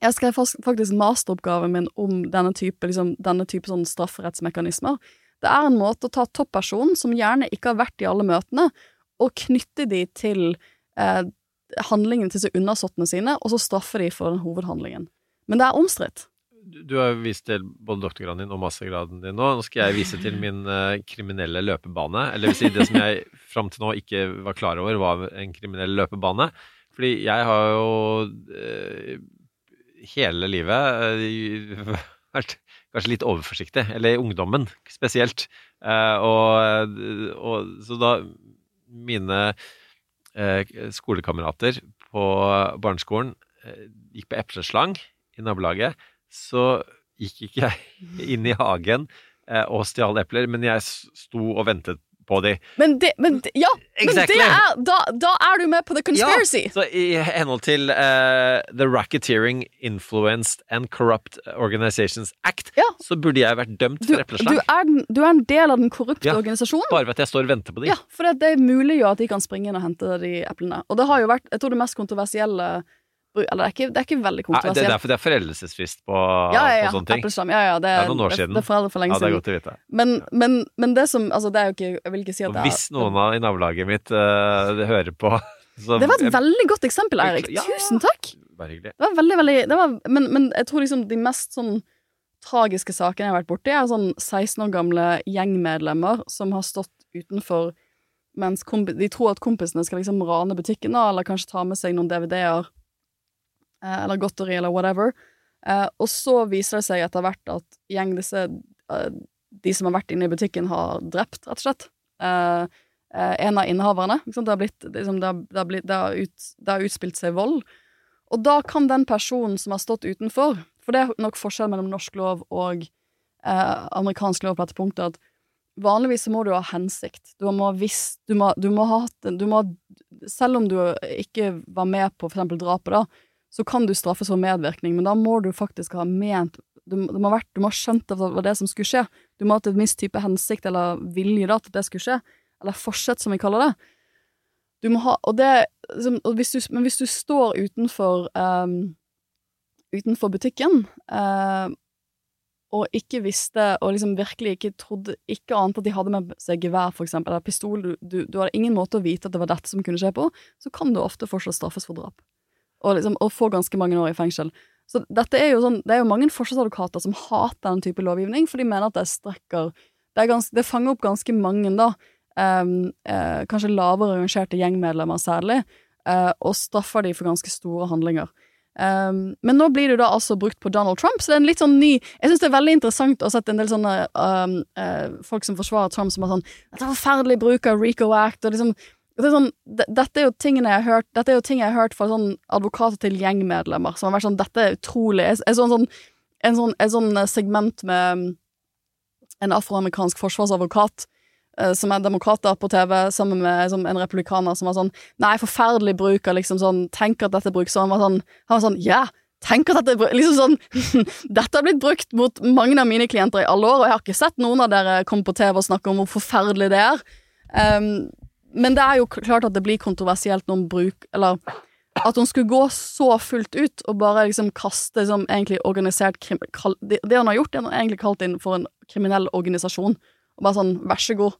Jeg skrev faktisk masteroppgaven min om denne type, liksom, denne type sånn strafferettsmekanismer. Det er en måte å ta toppersonen, som gjerne ikke har vært i alle møtene, og knytte de til eh, handlingen til sine undersåttene sine, og så straffe de for den hovedhandlingen. Men det er omstridt.
Du har vist til både doktorgraden din og mastergraden din nå. Nå skal jeg vise til min eh, kriminelle løpebane. Eller vil si det som jeg fram til nå ikke var klar over var en kriminell løpebane. Fordi jeg har jo eh, hele livet eh, vært kanskje litt overforsiktig. Eller i ungdommen spesielt. Og, og så da mine skolekamerater på barneskolen gikk på epleslang i nabolaget, så gikk ikke jeg inn i hagen eh, og stjal epler, men jeg sto og ventet på de.
Men det, men det, ja,
Exactly.
men det er, da, da er du med på the conspiracy!
Ja, Så i henhold til uh, The Racketeering, Influenced and Corrupt Organizations Act,
Ja.
så burde jeg vært dømt
Du,
for
du,
epleslang.
er du er en del av den korrupte
Ja.
organisasjonen.
Bare ved at jeg står og venter på de.
Ja, for det, det muliggjør at de kan springe inn og hente de eplene. Og det har jo vært, jeg tror det mest kontroversielle Eller det er ikke, det er ikke veldig
det er
kontroversielt.
derfor det er foreldelsesfrist på,
ja, ja, ja.
på sånne ting.
Epleslam. Ja, ja, det,
Det er noen år siden.
det er foreldre for lenge
Ja, det er godt å vite.
Men, men, men det som Altså, det er jo ikke Jeg vil ikke si at
Og
det er
hvis noen av i nabolaget mitt uh, det hører på så
Det var et
jeg-
veldig godt eksempel, Eirik. Tusen takk!
Bare hyggelig.
Det var veldig, veldig det var, men, men jeg tror liksom de mest sånn tragiske sakene jeg har vært borti, er sånn 16 år gamle gjengmedlemmer som har stått utenfor mens de tror at kompisene skal liksom rane butikken, da, eller kanskje ta med seg noen DVD-er, eller godteri, eller whatever. Eh, og så viser det seg etter hvert at gjeng disse eh, De som har vært inne i butikken, har drept, rett og slett. Eh, eh, en av innehaverne. Det har, blitt, liksom, det har, blitt, det har, ut, det har utspilt seg vold. Og da kan den personen som har stått utenfor For det er nok forskjell mellom norsk lov og eh, amerikansk lov på dette punktet, at vanligvis må du ha hensikt. Du må ha visst du du må ha hatt du må, Selv om du ikke var med på for eksempel drapet, da, så kan du straffes for medvirkning, men da må du faktisk ha ment du, må- må vært, du må ha skjønt at det var det som skulle skje. Du må ha hatt en viss type hensikt eller vilje da, til at det skulle skje. Eller forsett, som vi kaller det. Du må ha Og det liksom, og hvis du, Men hvis du står utenfor um, Utenfor butikken eh, og ikke visste, og liksom virkelig ikke trodde Ikke ante at de hadde med seg gevær, for eksempel, eller pistol, du, du, du hadde ingen måte å vite at det var dette som kunne skje på, så kan du ofte fortsatt straffes for drap. Og, liksom, og få ganske mange år i fengsel. Så dette er jo sånn, det er jo mange forsvarsadvokater som hater den type lovgivning, for de mener at det strekker Det, ganske, det fanger opp ganske mange, da, Um, uh, kanskje lavere rangerte gjengmedlemmer særlig, uh, og straffer de for ganske store handlinger. Um, men nå blir det jo da altså brukt på Donald Trump, så det er en litt sånn ny Jeg syns det er veldig interessant å sette en del sånne um, uh, folk som forsvarer Trump, som er sånn Dette er forferdelig bruk av Rico Act, og liksom det er sånn, dette er jo tingene jeg har hørt Dette er jo ting jeg har hørt fra sånn advokater til gjengmedlemmer, som har vært sånn Dette er utrolig en sånn, sånn, sånn eh, segment med um, en afroamerikansk forsvarsadvokat eh, som er demokrater på TV, sammen med en republikaner som var sånn Nei, forferdelig bruk av liksom sånn Tenk at dette brukes. Så sånn Han var sånn Ja, tenk at dette Liksom sånn Dette har blitt brukt mot mange av mine klienter i alle år, og jeg har ikke sett noen av dere komme på TV og snakke om hvor forferdelig det er. Um, men det er jo klart at det blir kontroversielt når hun bruk Eller at hun skulle gå så fullt ut og bare liksom kaste som egentlig organisert krim... kal, det, det hun har gjort, er hun egentlig kalt inn for en kriminell organisasjon. Og bare sånn, vær så god.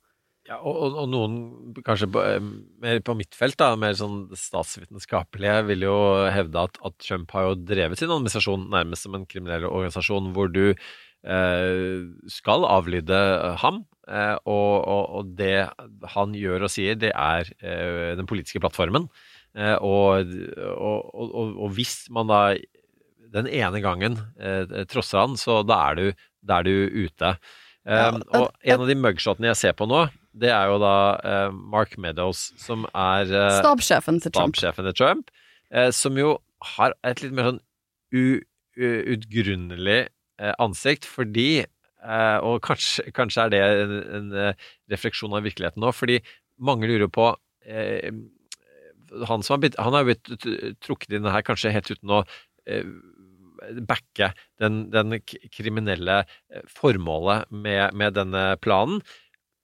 Ja, og, og, og noen, kanskje på, eh, mer på mitt felt, da, mer sånn statsvitenskapelige, vil jo hevde at, at Trump har jo drevet sin administrasjon nærmest som en kriminell organisasjon, hvor du skal avlyde ham. Eh, og, og, og det han gjør og sier, det er eh, den politiske plattformen. Eh, og, og, hvis man da den ene gangen eh, trosser han, så da er du, da er du ute. Og en av de mugshotene jeg ser på nå, det er jo da eh, Mark Meadows, som er eh,
Stabssjefen til Trump.
Stabsjefen til Trump, eh, som jo har et litt mer sånn u, u, utgrunnelig eh, ansikt, fordi eh, Og kanskje, kanskje er det en, en eh, refleksjon av virkeligheten nå, fordi mange lurer på eh, han, som har blitt, han har blitt trukket inn her kanskje helt uten å eh, backe den, den kriminelle eh, formålet med, med denne planen.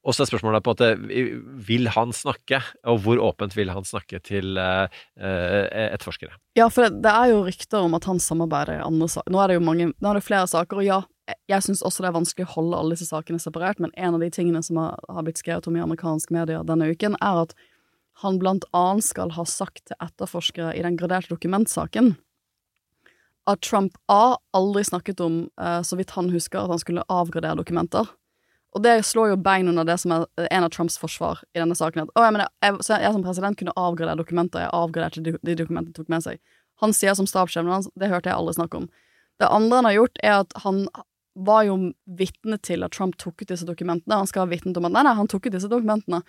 Og så er spørsmålet på at eh, vil han snakke, og hvor åpent vil han snakke til eh, eh, etterforskere?
Ja, for det, det er jo rykter om at han samarbeider i andre saker. Nå er det jo mange, nå er det flere saker, og ja, jeg- syns også det er vanskelig å holde alle disse sakene separert, men en av de tingene som har, har blitt skrevet om i amerikanske medier denne uken, er at han blant annet skal ha sagt til etterforskere i den graderte dokumentsaken at Trump A aldri snakket om, så vidt han husker, at han skulle avgradere dokumenter. Og det slår jo bein under det som er en av Trumps forsvar i denne saken. At, jeg, mener, jeg, jeg som president kunne avgradere dokumenter, jeg avgraderte de, de dokumentene tok med seg. Han sier som stabssjefen hans, det hørte jeg aldri snakke om. Det andre han har gjort, er at han var jo vitne til at Trump tok ut disse dokumentene. Han skal ha vitnet om at nei, nei, han tok ut disse dokumentene.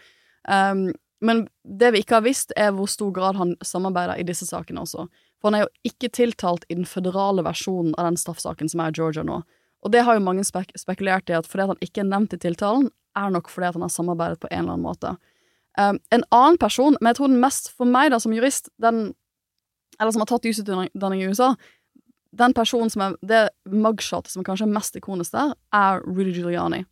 Um, men det vi ikke har visst, er hvor stor grad han samarbeider i disse sakene også. For han er jo ikke tiltalt i den føderale versjonen av den straffsaken som er i Georgia nå. Og det har jo mange spek spekulert i at fordi at han ikke er nevnt i tiltalen, er nok fordi at han har samarbeidet på en eller annen måte. Um, en annen person, men jeg tror den mest for meg da som jurist, den eller som har tatt jusutdanning i USA, den personen som er det mugshotet som kanskje er mest ikonisk der, er Rudy Giuliani.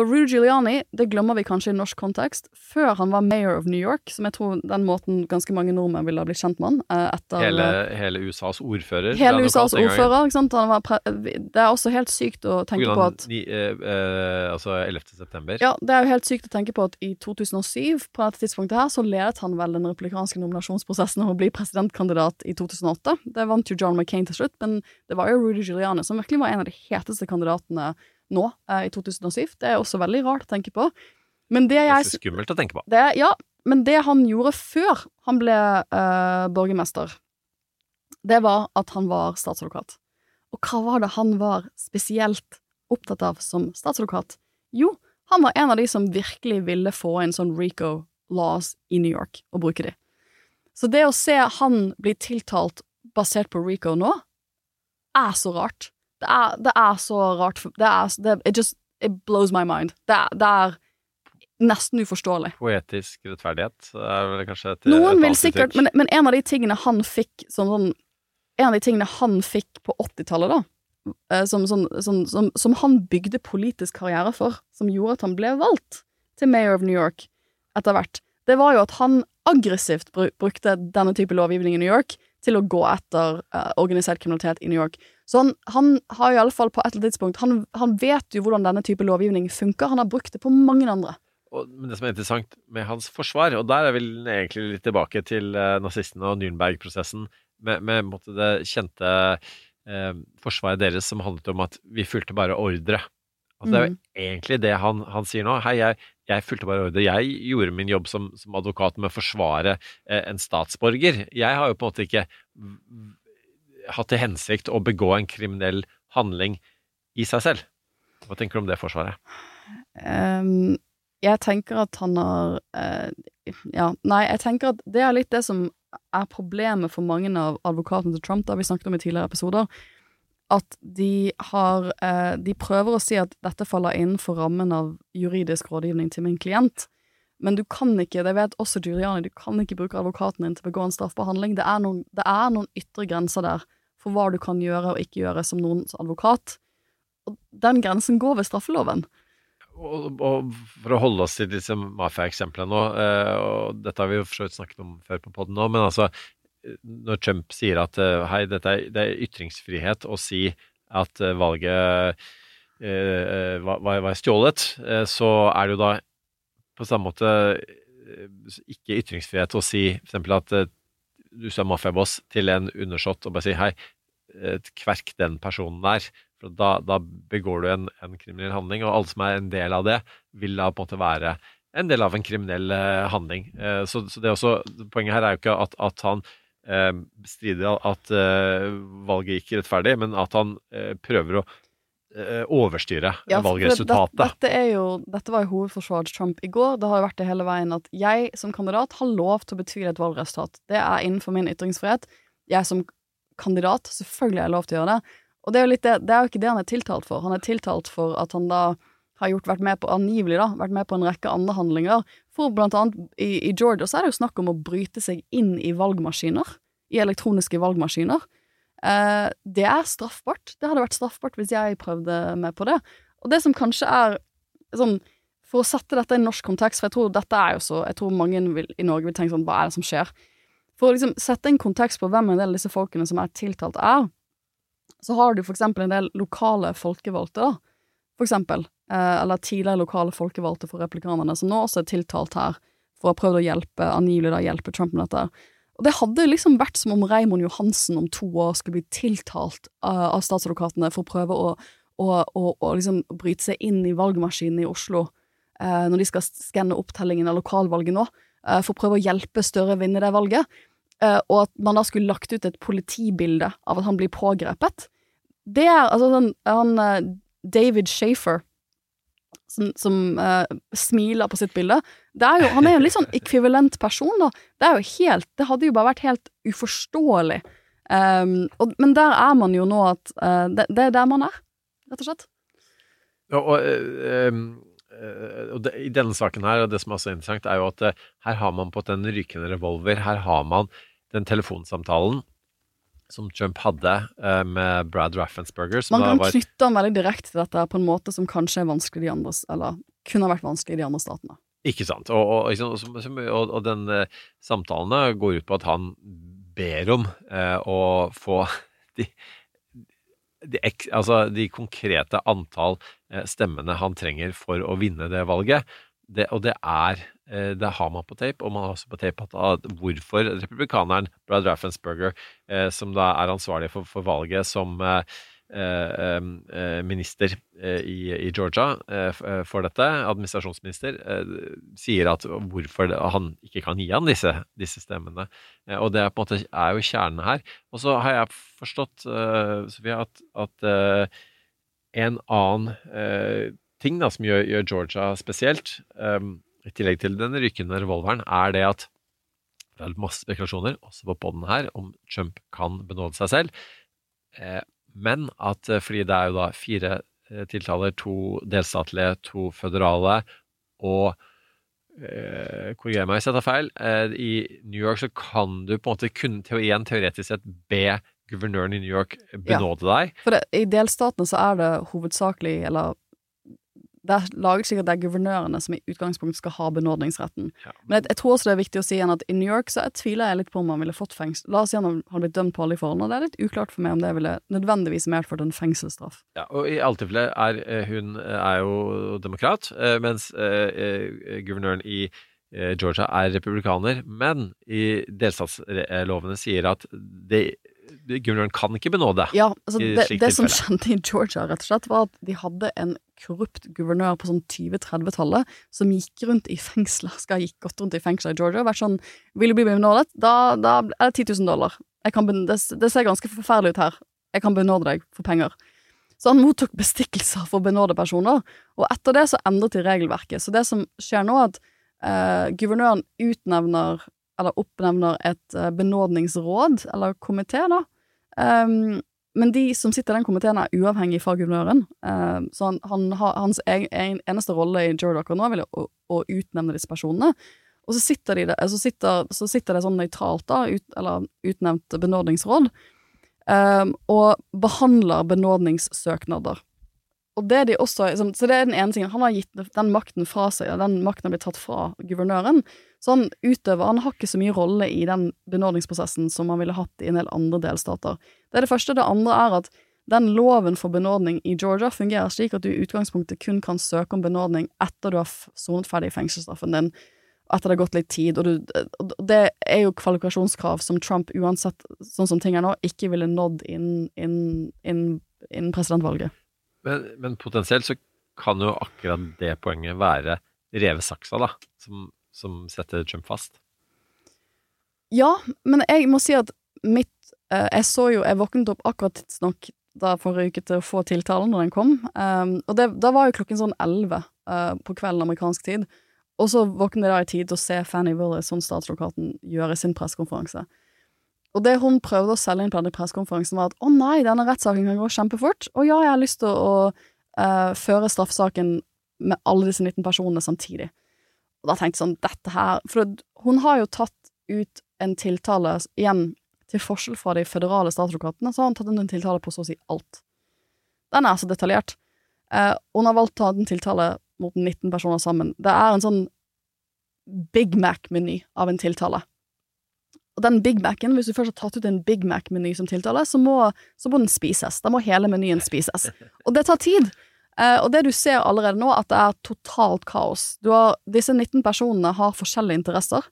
For Rudy Giuliani, det glemmer vi kanskje i norsk kontekst, før han var mayor of New York, som jeg tror den måten ganske mange nordmenn ville ha blitt kjent med han, eh, etter
Hele, hele USAs ordfører.
hele USAs ordfører, ikke sant? Han var pre det er også helt sykt å tenke på at
ni, eh, eh, altså 11. september.
Ja, det er jo helt sykt å tenke på at i 2007, på dette tidspunktet her, så ledet han vel den republikanske nominasjonsprosessen om å bli presidentkandidat i 2008. Det vant jo John McCain til slutt, men det var jo Rudy Giuliani som virkelig var en av de heteste kandidatene nå, eh, i 2007. Det er også veldig rart å tenke på. Men det jeg
så skummelt å tenke på.
det, ja, men det han gjorde før han ble eh, borgermester, det var at han var statsadvokat. Og hva var det han var spesielt opptatt av som statsadvokat? Jo, han var en av de som virkelig ville få en sånn RICO laws i New York, og bruke de. Så det å se han bli tiltalt basert på RICO nå, er så rart. Det er, det er så rart. Det er, det, it just it blows my mind. Det er, det er nesten uforståelig.
Poetisk rettferdighet er vel kanskje et
Noen vil sikkert, men, men en av de tingene han fikk som sånn En av de tingene han fikk på 80-tallet, da, eh, som, sånn, sånn, som, som han bygde politisk karriere for, som gjorde at han ble valgt til mayor of New York etter hvert, det var jo at han aggressivt brukte denne type lovgivning i New York til å gå etter uh, organisert kriminalitet i New York. Så han, han har fall på et eller annet tidspunkt han, han vet jo hvordan denne type lovgivning funker. Han har brukt det på mange andre.
Og, men det som er interessant med hans forsvar, og der er vi egentlig litt tilbake til eh, nazistene og Nürnberg-prosessen, med, med det kjente eh, forsvaret deres som handlet om at vi fulgte bare ordre. Altså, Det er jo egentlig det han, han sier nå. Hei, jeg, jeg fulgte bare ordre. Jeg gjorde min jobb som, som advokat med å forsvare eh, en statsborger. Jeg har jo på en måte ikke hatt til hensikt å begå en kriminell handling i seg selv. Hva tenker du om det forsvaret?
Um, jeg tenker at han har uh, Ja, nei, jeg tenker at det er litt det som er problemet for mange av advokatene til Trump, det har vi snakket om i tidligere episoder. At de har uh, De prøver å si at dette faller innenfor rammen av juridisk rådgivning til min klient. Men du kan ikke, det vet også Giuliani, du kan ikke bruke advokaten din til å begå en straffbehandling. Det er noen, det er noen ytre grenser der for hva du kan gjøre og ikke gjøre som noens advokat. Og den grensen går ved straffeloven.
Og, og for å holde oss til disse mafia-eksemplene nå, eh, og dette har vi jo for så vidt snakket om før på podden nå, men altså eh, når Trump sier at eh, hei, dette er, det er ytringsfrihet å si at valget eh, var, var stjålet, så er det jo da på samme måte eh, ikke ytringsfrihet å si f.eks. at eh, du som er mafiaboss til en undersått og bare si hei, kverk den personen der. For da, da begår du en, en kriminell handling, og alt som er en del av det, vil da på en måte være en del av en kriminell eh, handling. Så, så det også, Poenget her er jo ikke at, at han bestrider at valget gikk rettferdig, men at han prøver å overstyre
Ja,
valgresultatet.
Det, dette, er jo, dette var jo hovedforsvaret til Trump i går. Det har jo vært det hele veien at jeg som kandidat har lov til å betvile et valgresultat. Det er innenfor min ytringsfrihet. Jeg som kandidat, selvfølgelig har jeg lov til å gjøre det. Og det er jo litt det, det er jo ikke det han er tiltalt for. Han er tiltalt for at han da har gjort, vært med på, angivelig da, vært med på en rekke andre handlinger. For blant annet i, i Georgia så er det jo snakk om å bryte seg inn i valgmaskiner. I elektroniske valgmaskiner. Eh, det er straffbart. Det hadde vært straffbart hvis jeg prøvde meg på det. Og det som kanskje er sånn For å sette dette i norsk kontekst, for jeg tror dette er jo så Jeg tror mange vil, i Norge vil tenke sånn Hva er det som skjer? For å liksom sette en kontekst på hvem en del av disse folkene som er tiltalt, er, så har du for eksempel en del lokale folkevalgte, da. For eksempel. Eh, eller tidligere lokale folkevalgte for replikanerne, som nå også er tiltalt her for å ha prøvd å hjelpe, angivelig da, hjelpe Trump med dette. Og det hadde liksom vært som om Raymond Johansen om to år skulle bli tiltalt uh, av statsadvokatene for å prøve å, å, å, å liksom bryte seg inn i valgmaskinen i Oslo uh, når de skal skanne opptellingen av lokalvalget nå, uh, for å prøve å hjelpe Støre å vinne det valget. og at man da skulle lagt ut et politibilde av at han blir pågrepet. Det er altså sånn han David Shafer som, som uh, smiler på sitt bilde. Er jo, han er jo en litt sånn ekvivalent person, da. Det helt Det hadde jo bare vært helt uforståelig. Um, og, men der er man jo nå at uh, det, det, er der man er, rett og slett.
Ja, og, uh, det, I denne saken her, og det som er så interessant, er jo at her har man på den rykende revolver. Her har man den telefonsamtalen som Trump hadde uh, med Brad Raffensperger.
Man kan var... knytte han veldig direkte til dette på en måte som kanskje er vanskelig i de andre Eller kunne vært vanskelig i de andre statene.
Ikke sant. Og, og, og, og den samtalen går ut på at han ber om uh, å få de, de, altså de konkrete antall stemmene han trenger for å vinne det valget. Det, og det er Eh, det har man på tape, og man har også på tape at hvorfor republikaneren Brad Raffensperger, eh, som da er ansvarlig for, for valget som eh, minister i, Georgia for dette, administrasjonsminister, sier at hvorfor han ikke kan gi han disse, disse stemmene. Og det er på en måte er jo kjernen her. Og så har jeg forstått, Sofie, at, at en annen ting da, som gjør, gjør Georgia spesielt i tillegg til den rykende revolveren, er det at det er masse spekulasjoner, også på poden her, om Trump kan benåde seg selv. Eh, men at eh, fordi det er jo da fire eh, tiltaler, to delstatlige, to føderale, og korriger meg hvis jeg tar feil, i New York så kan du på en måte kun igjen teoretisk sett be guvernøren i New York benåde ja, deg.
For det, I delstatene så er det hovedsakelig, eller det er laget slik at det er guvernørene som i utgangspunktet skal ha benådningsretten. Ja. Men jeg, jeg, tror også det er viktig å si igjen at i New York så jeg tviler jeg litt på om han ville fått fengsel. La oss si han hadde blitt dømt på alle de forholdene. Det er litt uklart for meg om det ville nødvendigvis medført en fengselsstraff.
Ja, og i alle tilfeller er eh, hun eh, er jo demokrat, eh, mens guvernøren i Georgia er republikaner, men i delstatslovene sier at det guvernøren kan ikke benåde.
Ja, altså det, det som skjedde i Georgia, rett og slett, var at de hadde en korrupt guvernør på sånn 20-30-tallet som gikk rundt i fengsler, skal ha gått rundt i fengsler i Georgia og vært sånn Vil du bli benådet? Da, da er det 10 000 dollar. Kan, det, det, ser ganske forferdelig ut her. Jeg kan benåde deg for penger. Så han mottok bestikkelser for benåde personer, og etter det så endret de regelverket. Så det som skjer nå, er at eh, guvernøren utnevner eller oppnevner et uh, benådningsråd, eller komité, da. Um, men de som sitter i den komiteen, er uavhengig fra guvernøren. Uh, så han, han har, hans egen, eneste rolle i akkurat nå er å, å, utnevne disse personene. Og så sitter, de, så sitter, så sitter det sånn nøytralt, da, ut, eller utnevnt benådningsråd, um, og behandler benådningssøknader. Og det de også, så det er den ene tingen. Han har gitt den makten fra seg, og den makten har blitt tatt fra guvernøren. Så han utøver Han har ikke så mye rolle i den benådningsprosessen som han ville hatt i en del andre delstater. Det er det første. Det andre er at den loven for benådning i Georgia fungerer slik at du i utgangspunktet kun kan søke om benådning etter du har sonet ferdig fengselsstraffen din, etter det har gått litt tid, og, du, det er jo kvalifikasjonskrav som Trump, uansett sånn som ting er nå, ikke ville nådd innen, innen, innen, innen presidentvalget.
Men, men, potensielt så kan jo akkurat det poenget være revet saksa, da, som, som, setter Trump fast.
Ja, men jeg må si at mitt eh, Jeg så jo Jeg våknet opp akkurat tidsnok da forrige uke til å få tiltalen når den kom, um, og det, da var jo klokken sånn elleve uh, på kvelden amerikansk tid. Og så våknet jeg da i tid til å se Fanny Willis, som statsadvokaten, gjøre sin pressekonferanse. Og det hun prøvde å selge inn på denne pressekonferansen, var at å nei, denne rettssaken kan gå kjempefort, og ja, jeg har lyst til å, uh, føre straffesaken med alle disse 19 personene samtidig. Og da tenkte jeg sånn, dette her For hun har jo tatt ut en tiltale, igjen, til forskjell fra de føderale statsadvokatene, så har hun tatt ut en tiltale på så å si alt. Den er så detaljert. Eh, hun har valgt å ta en tiltale mot 19 personer sammen. Det er en sånn Big Mac-meny av en tiltale. Og den Big Mac-en, hvis du først har tatt ut en Big Mac-meny som tiltale, så må, så må den spises. Da må hele menyen spises. Og det tar tid. Eh, og det du ser allerede nå, at det er totalt kaos. Har, disse 19 personene har forskjellige interesser.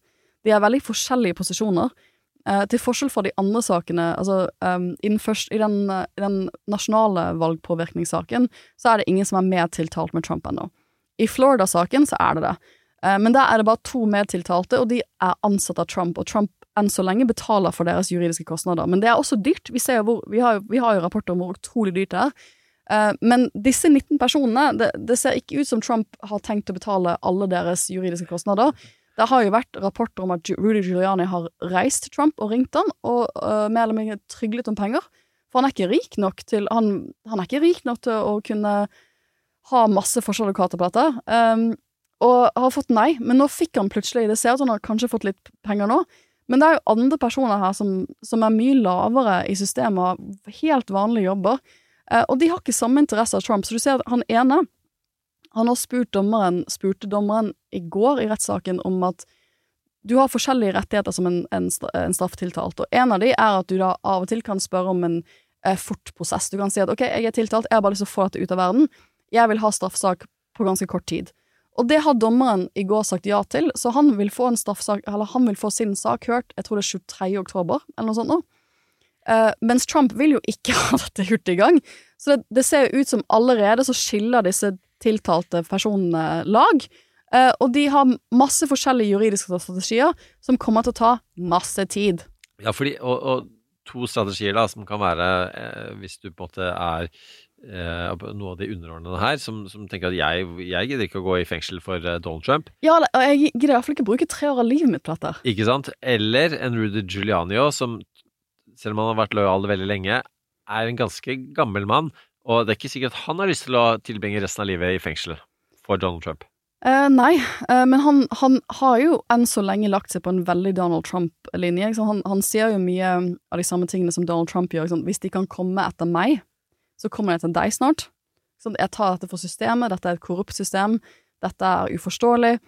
De er veldig forskjellige posisjoner. Eh, til forskjell fra de andre sakene, altså um, først, i, den, i den nasjonale valgpåvirkningssaken, så er det ingen som er medtiltalt med Trump ennå. I Florida-saken så er det det. Eh, men der er det bare to medtiltalte, og de er ansatt av Trump, og Trump enn så lenge betaler for deres juridiske kostnader. Men det er også dyrt. Vi, jo hvor, vi, har, vi har jo rapporter om hvor utrolig dyrt det er. Eh, men disse 19 personene, det, det ser ikke ut som Trump har tenkt å betale alle deres juridiske kostnader. Det har jo vært rapporter om at Rudy Giuliani har reist til Trump og ringt han, og uh, mer eller mindre tryglet om penger. For han er ikke rik nok til Han, han er ikke rik nok til å kunne ha masse forsvarsadvokater på dette. Um, og har fått nei, men nå fikk han plutselig Det ser ut som han har kanskje fått litt penger nå. Men det er jo andre personer her som, som er mye lavere i systemet, helt vanlige jobber. Eh, og de har ikke samme interesse av Trump. Så du ser at han ene Han har spurt dommeren, spurte dommeren i går i rettssaken om at du har forskjellige rettigheter som en, en, en straffetiltalt, og en av de er at du da av og til kan spørre om en eh, fort prosess. Du kan si at ok, jeg er tiltalt, jeg har bare lyst til å få dette ut av verden. Jeg vil ha straffesak på ganske kort tid. Og det har dommeren i går sagt ja til, så han vil få en eller han vil få sin sak hørt, jeg tror det er 23. oktober, eller noe sånt nå. Eh, mens Trump vil jo ikke ha dette hurtig i gang. Så det, det ser jo ut som allerede så skiller disse tiltalte personene lag. Uh, og de har masse forskjellige juridiske strategier som kommer til å ta masse tid.
Ja, fordi, og, og to strategier da, som kan være, eh, hvis du på en måte er eh, noe av de underordnede her, som, som tenker at jeg, jeg gidder ikke å gå i fengsel for eh, Donald Trump,
Ja, og jeg gidder iallfall ikke bruke tre år av livet mitt på dette.
ikke sant? Eller en Rudy Giuliani som, selv om han har vært lojal veldig lenge, er en ganske gammel mann, og det er ikke sikkert han har lyst til å tilbringe resten av livet i fengsel for Donald Trump.
Eh, nei, eh, men han, han har jo enn så lenge lagt seg på en veldig Donald Trump-linje. Han, han sier jo mye av de samme tingene som Donald Trump gjør. Hvis de kan komme etter meg, så kommer de etter deg snart. Ikke? Jeg tar dette for systemet, dette er et korrupt system, dette er uforståelig.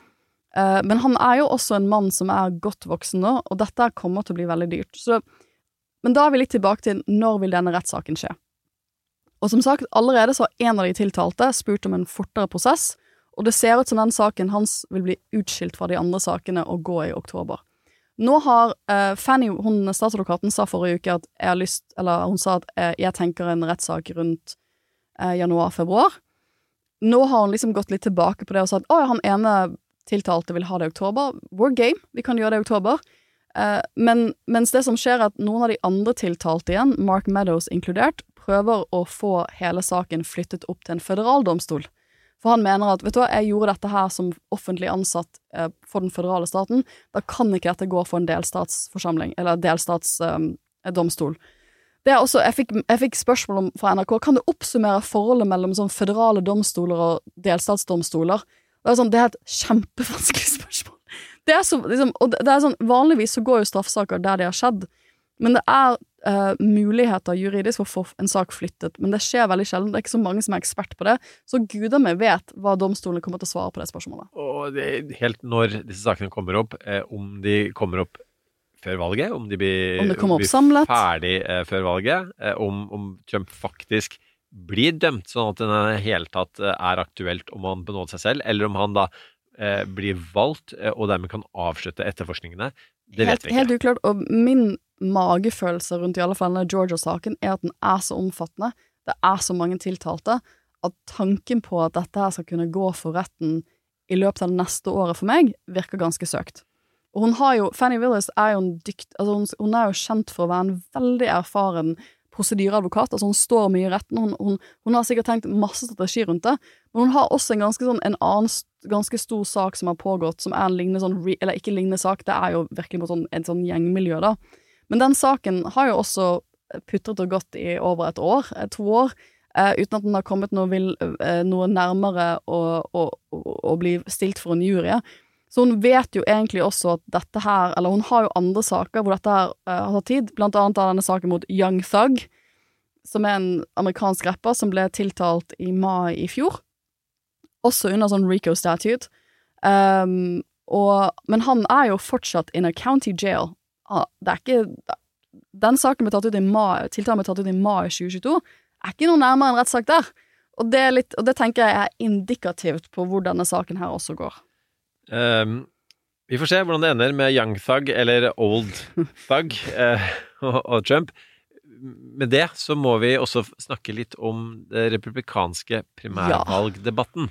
Eh, men han er jo også en mann som er godt voksen nå, og dette kommer til å bli veldig dyrt. Så, men da er vi litt tilbake til når vil denne rettssaken skje? Og som sagt, allerede så har en av de tiltalte spurt om en fortere prosess, og det ser ut som den saken hans vil bli utskilt fra de andre sakene og gå i oktober. Nå har uh, Fanny, hun statsadvokaten, sa forrige uke at jeg har lyst Eller hun sa at uh, jeg tenker en rettssak rundt uh, januar-februar. Nå har hun liksom gått litt tilbake på det og sagt at å, han ene tiltalte vil ha det i oktober. We're game, vi kan gjøre det i oktober. Eh, men mens det som skjer er at noen av de andre tiltalte igjen, Mark Meadows inkludert, prøver å få hele saken flyttet opp til en føderaldomstol. For han mener at vet du hva, jeg gjorde dette her som offentlig ansatt eh, for den føderale staten, da kan ikke dette gå for en delstatsforsamling, eller delstatsdomstol. det er også, jeg fikk, jeg fikk spørsmål om, fra NRK kan du oppsummere forholdet mellom sånn føderale domstoler og delstatsdomstoler. Det er, sånn, det er et kjempevanskelig spørsmål. Det er så, liksom, det er sånn, Vanligvis så går jo straffesaker der det har skjedd, men det er uh, muligheter juridisk for å få en sak flyttet, men det skjer veldig sjelden. Det er ikke så mange som er ekspert på det, så gudene meg vet hva domstolene kommer til å svare på det spørsmålet.
Og det, helt når disse sakene kommer opp, eh, om de kommer opp før valget, om de blir,
Om kommer
blir ferdig eh, før valget, eh, om, om Trump faktisk blir dømt, sånn at det i det hele tatt eh, er aktuelt om han benåder seg selv, eller om han da blir valgt eh, og dermed kan avslutte etterforskningene. Det
helt,
vet vi ikke.
Helt uklart. Og min magefølelse rundt i alle fall denne Georgia-saken er at den er så omfattende, det er så mange tiltalte, at tanken på at dette her skal kunne gå for retten i løpet av det neste året for meg, virker ganske søkt. Og hun har jo, Fanny Willis er jo en dykt, altså hun, hun er jo kjent for å være en veldig erfaren prosedyreadvokat. Altså hun står mye i retten, hun, hun, hun har sikkert tenkt masse strategi rundt det, men hun har også en ganske sånn, en annen ganske stor sak som har pågått, som er en lignende sånn, eller ikke lignende sak, det er jo virkelig mot sånn, et sånn gjengmiljø da. Men den saken har jo også putret og gått i over et år, eh, to år, uh, uten at den har kommet noe, vil, uh, noe nærmere å, å, å, å bli stilt for en jury. Så hun vet jo egentlig også at dette her Eller hun har jo andre saker hvor dette her uh, har tatt tid, blant annet av denne saken mot Young Thug, som er en amerikansk rapper som ble tiltalt i mai i fjor. Også under sånn Rico statute. Um, og, men han er jo fortsatt in a county jail. Ah, Det er ikke Den saken ble tatt ut i mai, tiltalen ble tatt ut i mai 2022. Er ikke noe nærmere en rettssak der. Og det, litt, og det tenker jeg er indikativt på hvor denne saken her også går.
Ehm, vi får se hvordan det ender med Young Thug eller Old Thug uh, og, og Trump. Med det så må vi også snakke litt om det republikanske primærvalgdebatten.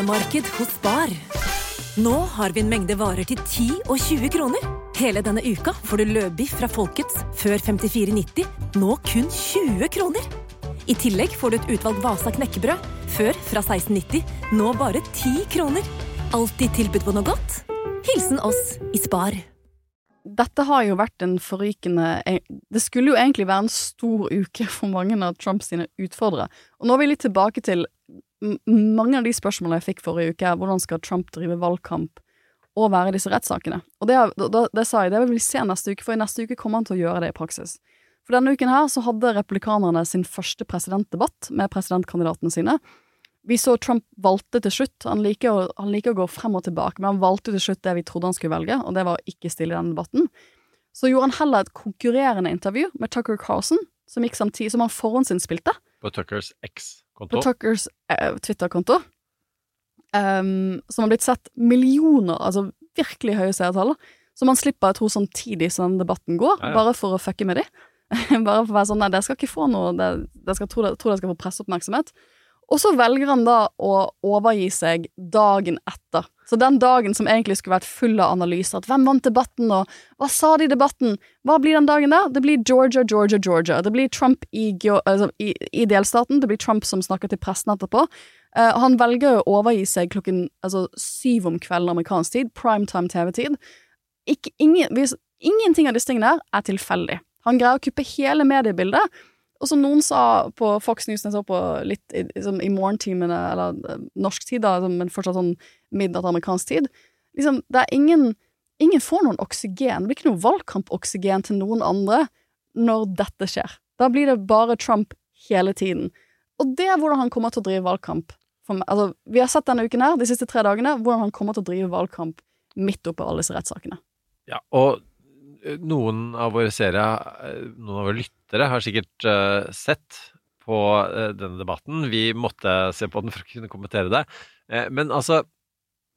Kronemarked hos Spar. Nå har vi en mengde varer til 10 og 20 kroner. Hele denne uka får du løbiff fra Folkets før 54,90, nå kun 20 kroner. I tillegg får du et utvalgt Vasa knekkebrød, før fra 16,90, nå bare 10 kroner. Alltid tilbud på noe godt. Hilsen oss i Spar.
Dette har jo vært en forrykende Det skulle jo egentlig være en stor uke for mange av Trumps utfordrere. Og nå er vi litt tilbake til mange av de spørsmålene jeg fikk forrige uke. er Hvordan skal Trump drive valgkamp og være i disse rettssakene? Og det, det, det sa jeg, det vil vi se neste uke, for i neste uke kommer han til å gjøre det i praksis. For denne uken her så hadde republikanerne sin første presidentdebatt med presidentkandidatene sine. Vi så Trump valgte til slutt, han liker, å, han liker å gå frem og tilbake, men han valgte til slutt det vi trodde han skulle velge, og det var å ikke stille i denne debatten. Så gjorde han heller et konkurrerende intervju med Tucker Carlson, som gikk samtidig, som han forhåndsinnspilte
På Tuckers
på Tuckers eh, Twitter-konto. um, som har blitt sett millioner, altså virkelig høye seertall. Som han slipper, jeg tror, samtidig som den debatten går,
Ja, ja.
bare for å fucke med de. bare for å være sånn, nei, det skal ikke få noe, Jeg tror skal tro skal få presseoppmerksomhet. Og så velger han da å overgi seg dagen etter. Så den dagen som egentlig skulle vært full av analyser, at hvem vant debatten, og hva sa de i debatten, hva blir den dagen der? Det blir Georgia, Georgia, Georgia. Det blir Trump i, altså, i, i delstaten, det blir Trump som snakker til pressen etterpå. Uh, han velger å overgi seg klokken altså, syv om kvelden amerikansk tid, primetime TV-tid. Ingen, ingenting av disse tingene er tilfeldig. Han greier å kuppe hele mediebildet. Og som noen sa på Fox News, jeg så på litt i, liksom, i morgentimene, eller eh, norsk tid, da, altså, men fortsatt sånn midnatt amerikansk tid liksom, Det er ingen Ingen får noen oksygen. Det blir ikke noe valgkampoksygen til noen andre når dette skjer. Da blir det bare Trump hele tiden. Og det er hvordan han kommer til å drive valgkamp. Altså, vi har sett denne uken her, de siste tre dagene, hvordan han kommer til å drive valgkamp midt oppi alle disse rettssakene.
Ja, og noen av våre seere, eh, noen av våre lyttere, har sikkert eh, sett på eh, denne debatten. Vi måtte se på den for å kunne kommentere det. Eh, men altså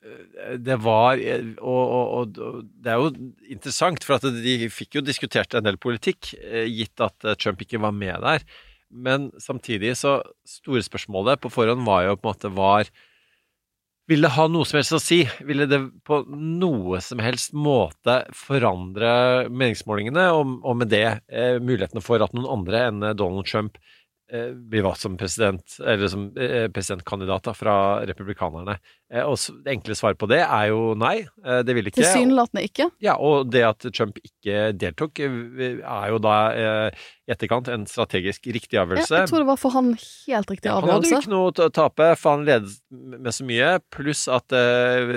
eh, det var eh, og, og, og, det er jo interessant, for at de fikk jo diskutert en del politikk, eh, gitt at eh, Trump ikke var med der. Men samtidig så Store spørsmålet på forhånd var jo på en måte var Vil det ha noe som helst å si? Ville det på noe som helst måte forandre meningsmålingene, og, med det eh, mulighetene for at noen andre enn Donald Trump blir valgt som president, eller som eh, presidentkandidat fra republikanerne? Eh, og det enkle svaret på det er jo nei. Eh, det vil ikke.
Tilsynelatende ikke.
Ja, og det at Trump ikke deltok, eh, er jo da eh, i etterkant en strategisk riktig avgjørelse.
jeg tror det var for han helt riktig
Ja, han hadde jo ikke noe å tape, for han ledet med så mye. Pluss at eh,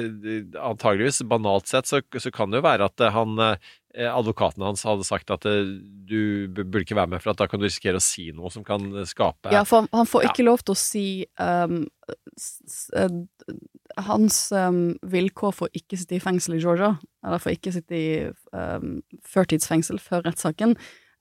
antageligvis, banalt sett, så, så kan det jo være at eh, han eh, advokaten hans hadde sagt at eh, du burde ikke være med, for at da kan du risikere å si noe som kan skape
Ja, for han- han får
Ja.
ikke lov til å si um, eh, Hans um, vilkår for ikke sitte i fengsel i Georgia, eller for ikke sitte i um, førtidsfengsel før rettssaken,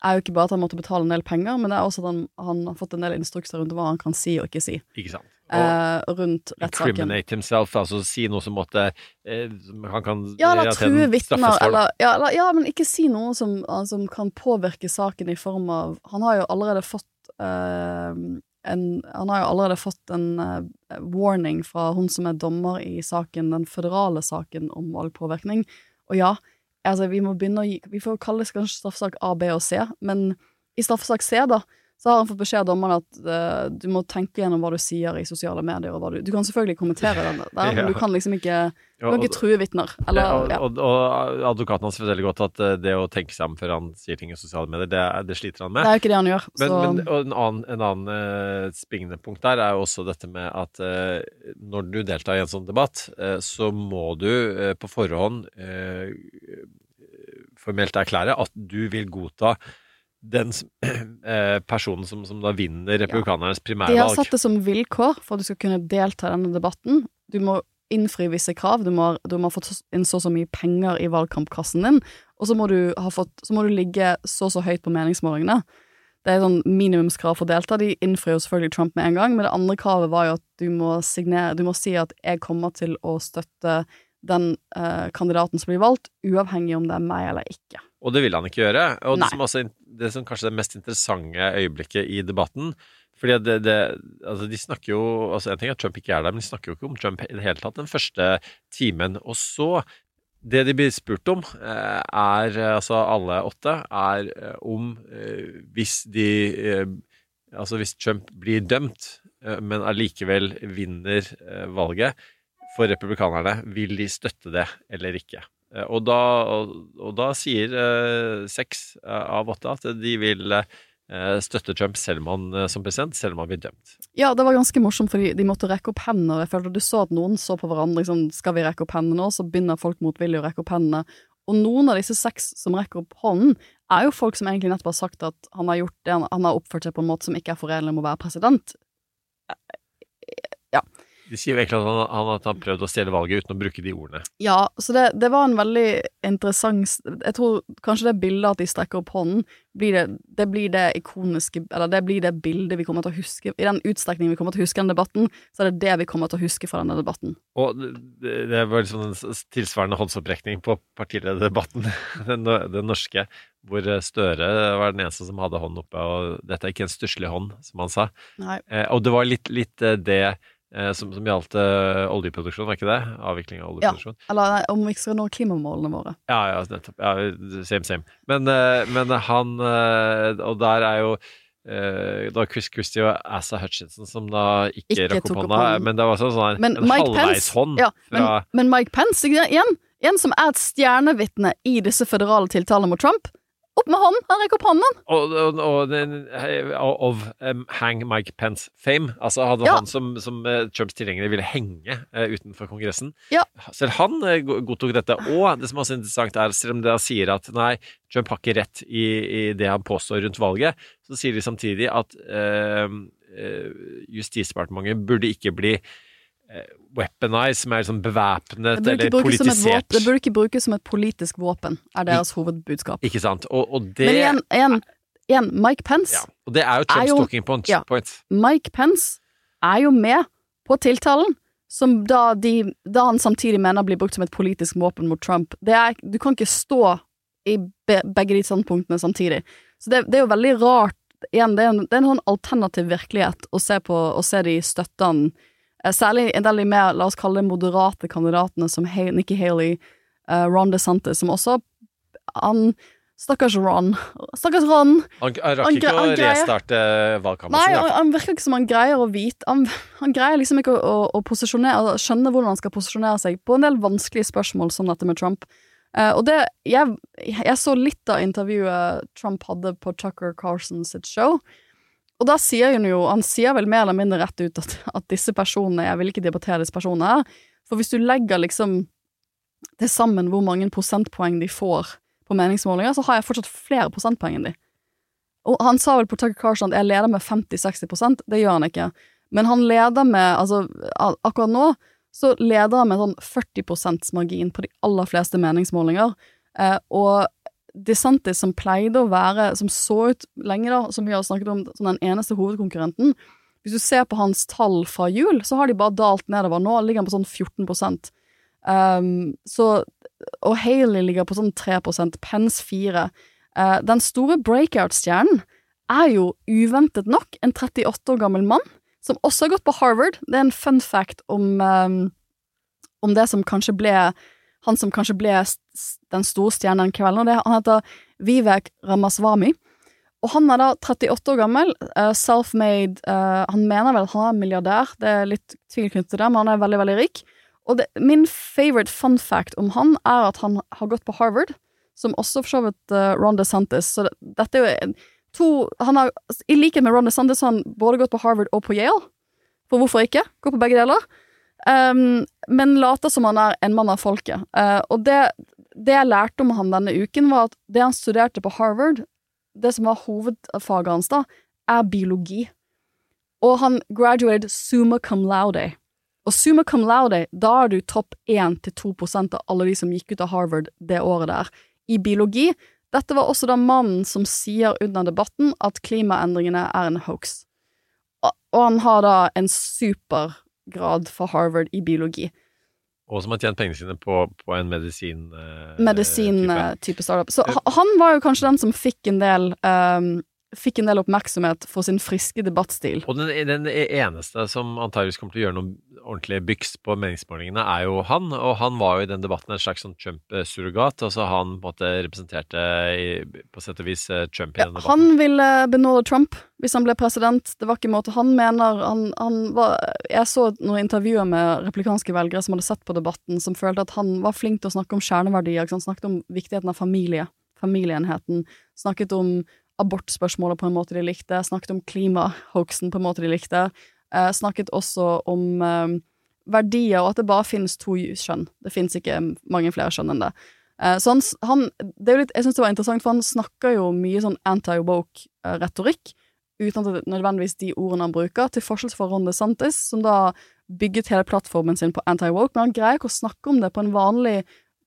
er jo ikke bare at han måtte betale en del penger, men det er også at han, han har fått en del instrukser rundt hva han kan si og ikke si
Ikke sant? Og
eh, rundt rettssaken.
incriminate himself, altså si noe som måtte eh, Han kan
Ja, eller true vitner, eller ja, eller ja, men ikke si noe som, som kan påvirke saken i form av Han har jo allerede fått eh, en, Han har jo allerede fått en uh, warning fra hun som er dommer i saken, den føderale saken om valgpåvirkning. Og ja, altså, vi må begynne å gi Vi får kalle det kanskje straffesak A, B og C, men i straffesak C, da, så har han fått beskjed av dommeren at uh, du må tenke gjennom hva du sier i sosiale medier. Og du, du kan selvfølgelig kommentere den der, men du kan liksom ikke Du kan ikke true vitner. Eller,
og,
ja.
og, og advokaten hans forteller godt at eh, det å tenke seg om før han sier ting i sosiale medier, det, det sliter han med.
Det er jo ikke det han gjør.
Men, men og en annen, en annen uh, springende punkt der er jo også dette med at uh, når du deltar i en sånn debatt, så må du på forhånd formelt erklære at du vil godta den eh, personen som, som da vinner republikanernes primærvalg.
de har satt det som vilkår for at du skal kunne delta i denne debatten. Du må innfri visse krav. Du må, du må ha fått inn så og så mye penger i valgkampkassen din, og så må du, ha fått, så må du ligge så og så høyt på meningsmålingene. Det er sånn minimumskrav for å delta. De innfrir jo selvfølgelig Trump med en gang, men det andre kravet var jo at du må signere Du må si at jeg kommer til å støtte den eh, kandidaten som blir valgt, uavhengig om det er meg eller ikke.
Og det vil han ikke gjøre. Og det
Nei.
som, også, det som kanskje er det mest interessante øyeblikket i debatten fordi det, det, altså de snakker jo altså En ting er at Trump ikke er der, men de snakker jo ikke om Trump i det hele tatt den første timen. Og så Det de blir spurt om, eh, er altså alle åtte, er eh, om eh, hvis de Altså hvis Trump blir dømt, men allikevel vinner valget for republikanerne, vil de støtte det eller ikke? Eh, Og da, og, og da sier eh, seks eh, av åtte at de vil støtte Trump selv om han som president, selv om han blir dømt.
Ja, det var ganske morsomt, fordi de måtte rekke opp hendene. Jeg følte Du så at noen så på hverandre. Liksom, skal vi rekke opp hendene nå? Så begynner folk motvillig å rekke opp hendene. Og noen av disse seks som rekker opp hånden, er jo folk som egentlig nettopp har sagt at han har gjort det, han har oppført seg på en måte som ikke er forenlig med å være president.
De sier jo egentlig at han, han, at han prøvde å stjele valget uten å bruke de ordene.
Ja, så det, det var en veldig interessant Jeg tror kanskje det bildet at de strekker opp hånden, blir det, det blir det ikoniske Eller det blir det bildet vi kommer til å huske. I den utstrekning vi kommer til å huske den debatten, så er det det vi kommer til å huske fra denne debatten.
Og det, det var liksom en tilsvarende håndsopprekning på partilederdebatten, den, den norske, hvor Støre var den eneste som hadde hånden oppe, og dette er ikke en stusslig hånd, som han sa.
Nei.
Eh, og det var litt, litt eh, det eh, som, som gjaldt eh, oljeproduksjon, var ikke det? Avvikling av oljeproduksjon.
Ja. Eller om vi ikke skal nå klimamålene våre.
Ja, ja, nettopp. Ja, same, same. Men, eh, men han eh, Og der er jo eh, da Chris Christie og Assa Hutchinson som da ikke,
Ikke
rakk opp hånda, men det var sånn, sånn
Men
en
Mike
halvveishånd
ja, men, men Mike Pence igjen, en som er et stjernevitne i disse føderale tiltalene mot Trump, opp med hånden! Han rekker opp hånden!
Og, og, og of um, Hang Mike Pence fame. Altså hadde
Ja.
han som, som eh, Trumps tilhengere ville henge uh, utenfor Kongressen.
Ja.
Selv han uh, godtok dette. Og det som også er interessant, er selv om de sier at nei, Trump har ikke rett i, i det han påstår rundt valget, så sier de samtidig at uh, eh, Justisdepartementet burde ikke bli eh, weaponized, som er liksom bevæpnet eller politisert.
det burde ikke brukes som et politisk våpen, er deres hovedbudskap.
Ikke sant? Og, og det
Men igjen, igjen, igjen Mike Pence
ja. Og det er jo Trumps
Er jo-
talking point.
ja. Mike Pence er jo med på tiltalen, som da, de, da han samtidig mener blir brukt som et politisk våpen mot Trump. Det er, du kan ikke stå i be, begge de standpunktene samtidig. Så det, det er jo veldig rart. Igjen, det er en, det er en sånn alternativ virkelighet å se på, å se de støttene Særlig en del av de mer, la oss kalle det moderate kandidatene som Hay, Nikki Haley, uh, Ron DeSantis, som også Han Stakkars Ron. Stakkars Ron!
Han, han rakk ikke
han, å
restarte valgkampen
Nei, han, han virker ikke som han greier å vite Han, greier liksom ikke å, å, å posisjonere skjønne hvordan han skal posisjonere seg på en del vanskelige spørsmål som dette med Trump. Uh, og det jeg, jeg så litt av intervjuet Trump hadde på Tucker Carlson sitt show. Og da sier han jo Han sier vel mer eller mindre rett ut at, at disse personene Jeg vil ikke debattere disse personene her. For hvis du legger liksom det sammen hvor mange prosentpoeng de får på meningsmålinger, så har jeg fortsatt flere prosentpoeng enn de. Og han sa vel på Tucker Carlson at jeg leder med 50-60% det gjør han ikke. Men han leder med, altså akkurat nå, så leder han med sånn 40 margin på de aller fleste meningsmålinger. Eh, og DeSantis som pleide å være, som så ut lenge da, som vi har snakket om, som den eneste hovedkonkurrenten, hvis du ser på hans tall fra jul, så har de bare dalt nedover. Nå ligger han på sånn 14 um, så, Og Haley ligger på sånn 3% Pence 4 uh, Den store breakout-stjernen er jo uventet nok en 38 år gammel mann som også har gått på Harvard. Det er en fun fact om, um, om det som kanskje ble Han som kanskje ble den store stjernen den kvelden. Og det, han heter Vivek Ramaswamy. Og han er da 38 år gammel, eh, self-made eh, Han mener vel at han er milliardær, det er litt tvil knyttet til det, men han er veldig, veldig rik. Og det, min favorite fun fact om han er at han har gått på Harvard, som også for så vidt eh, Ron DeSantis. Så det, dette er jo to han har, I likhet med Ron DeSantis har han både gått på Harvard og på Yale. For hvorfor ikke? Gå på begge deler. Um, men later som han er en mann av folket. Uh, og det, det jeg lærte om han denne uken, var at det han studerte på Harvard, det som var hovedfaget hans da, er biologi. Og han graduated summa cum laude. Og summa cum laude, da er du topp 1-2% av alle de som gikk ut av Harvard det året der, i biologi. Dette var også da mannen som sier under debatten at klimaendringene er en hoax. Og, han har da en supergrad for Harvard i biologi.
Og som har tjent pengene sine på, på en medisin... eh, type.
Medisin-type startup. Så ha- han var jo kanskje den som fikk en del um, Fikk en del oppmerksomhet for sin friske debattstil.
Og den, den eneste som antageligvis kommer til å gjøre noe ordentlig byks på meningsmålingene, er jo han. Og han var jo i den debatten en slags sånn Trump-surrogat. Altså han på en måte representerte i, på sett og vis eh, Trump i den debatten.
Han ville benåde Trump hvis han ble president. Det var ikke måte Han mener han, han var Jeg så noen intervjuer med replikanske velgere som hadde sett på debatten, som følte at han var flink til å snakke om kjerneverdier. Snakket om viktigheten av familie. Familieenheten. Snakket om abortspørsmålet på en måte de likte. Snakket om klimahoaxen på en måte de likte. Eh, snakket også om eh, verdier, og at det bare finnes to kjønn. Det finnes ikke mange flere kjønn enn det. Eh, så han, han det litt, Jeg syns det var interessant, for han snakker jo mye sånn anti-woke-retorikk, uten at det er nødvendigvis de ordene han bruker, til forskjell fra Ron DeSantis, som da bygget hele plattformen sin på anti-woke, men han greier ikke å snakke om det på en vanlig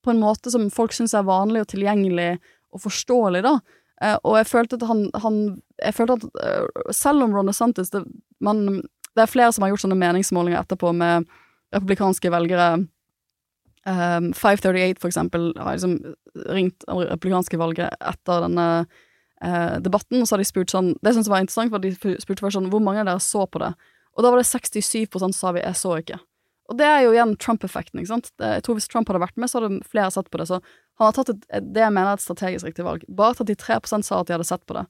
på en måte som folk syns er vanlig og tilgjengelig og forståelig, da. Eh, og jeg følte at han, han Jeg følte at eh, selv om Ron DeSantis det, man, det er flere som har gjort sånne meningsmålinger etterpå med republikanske velgere. Um, 538, for eksempel, har liksom ringt republikanske velgere etter denne uh, debatten, og så har de spurt sånn Det jeg syntes var interessant, at de spurte først sånn Hvor mange av dere så på det? Og da var det 67 som sa vi 'jeg så ikke'. Og det er jo igjen Trump-effekten, ikke sant. Jeg tror Hvis Trump hadde vært med, så hadde flere sett på det. Så han har tatt et, et, det jeg mener er et strategisk riktig valg. Bare 33 sa at de hadde sett på det.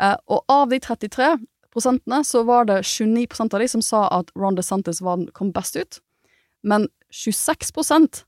Eh, og av de 33 prosentene så var det 29% av de som sa at Ron DeSantis var, kom best ut. Men 26%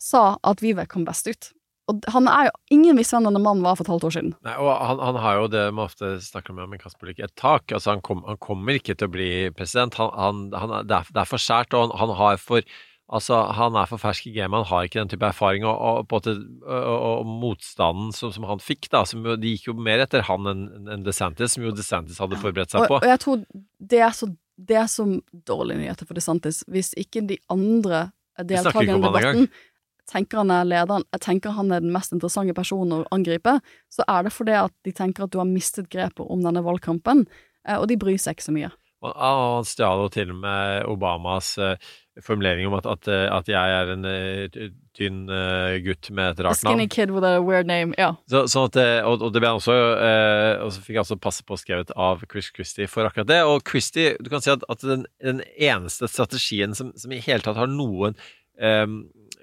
sa at Vivek kom best ut. Og han er jo Ingen visste hvem denne mannen var for et halvt år siden.
Nei, og han, han har jo det man ofte snakker om i Kasper politikk, et tak. Altså, han, kom, han kommer ikke til å bli president. Han, det, er, for sært, og han, har for Altså, han er for fersk i gamet, han har ikke den type erfaring, og, og, på en og, og motstanden som, som han fikk, da, som de gikk jo mer etter han enn en DeSantis, som jo DeSantis hadde forberedt seg på.
og jeg tror det er så Det er så dårlige nyheter for DeSantis. Hvis ikke de andre deltakerne i debatten tenker han er lederen, jeg tenker han er den mest interessante personen å angripe, så er det fordi at de tenker at du har mistet grepet om denne valgkampen, eh, og de bryr seg ikke så mye.
Og Han stjal jo til og med Obamas eh, formulering om at, at, eh, at jeg er en tynn gutt med et
A
rart
skinny kid with a weird name, ja.
Så, sånn at, og, og det ble også Og så fikk jeg også passe på skrevet av Chris Christie for akkurat det. Og Christie, du kan si at, at den, den eneste strategien som, som i hele tatt har noen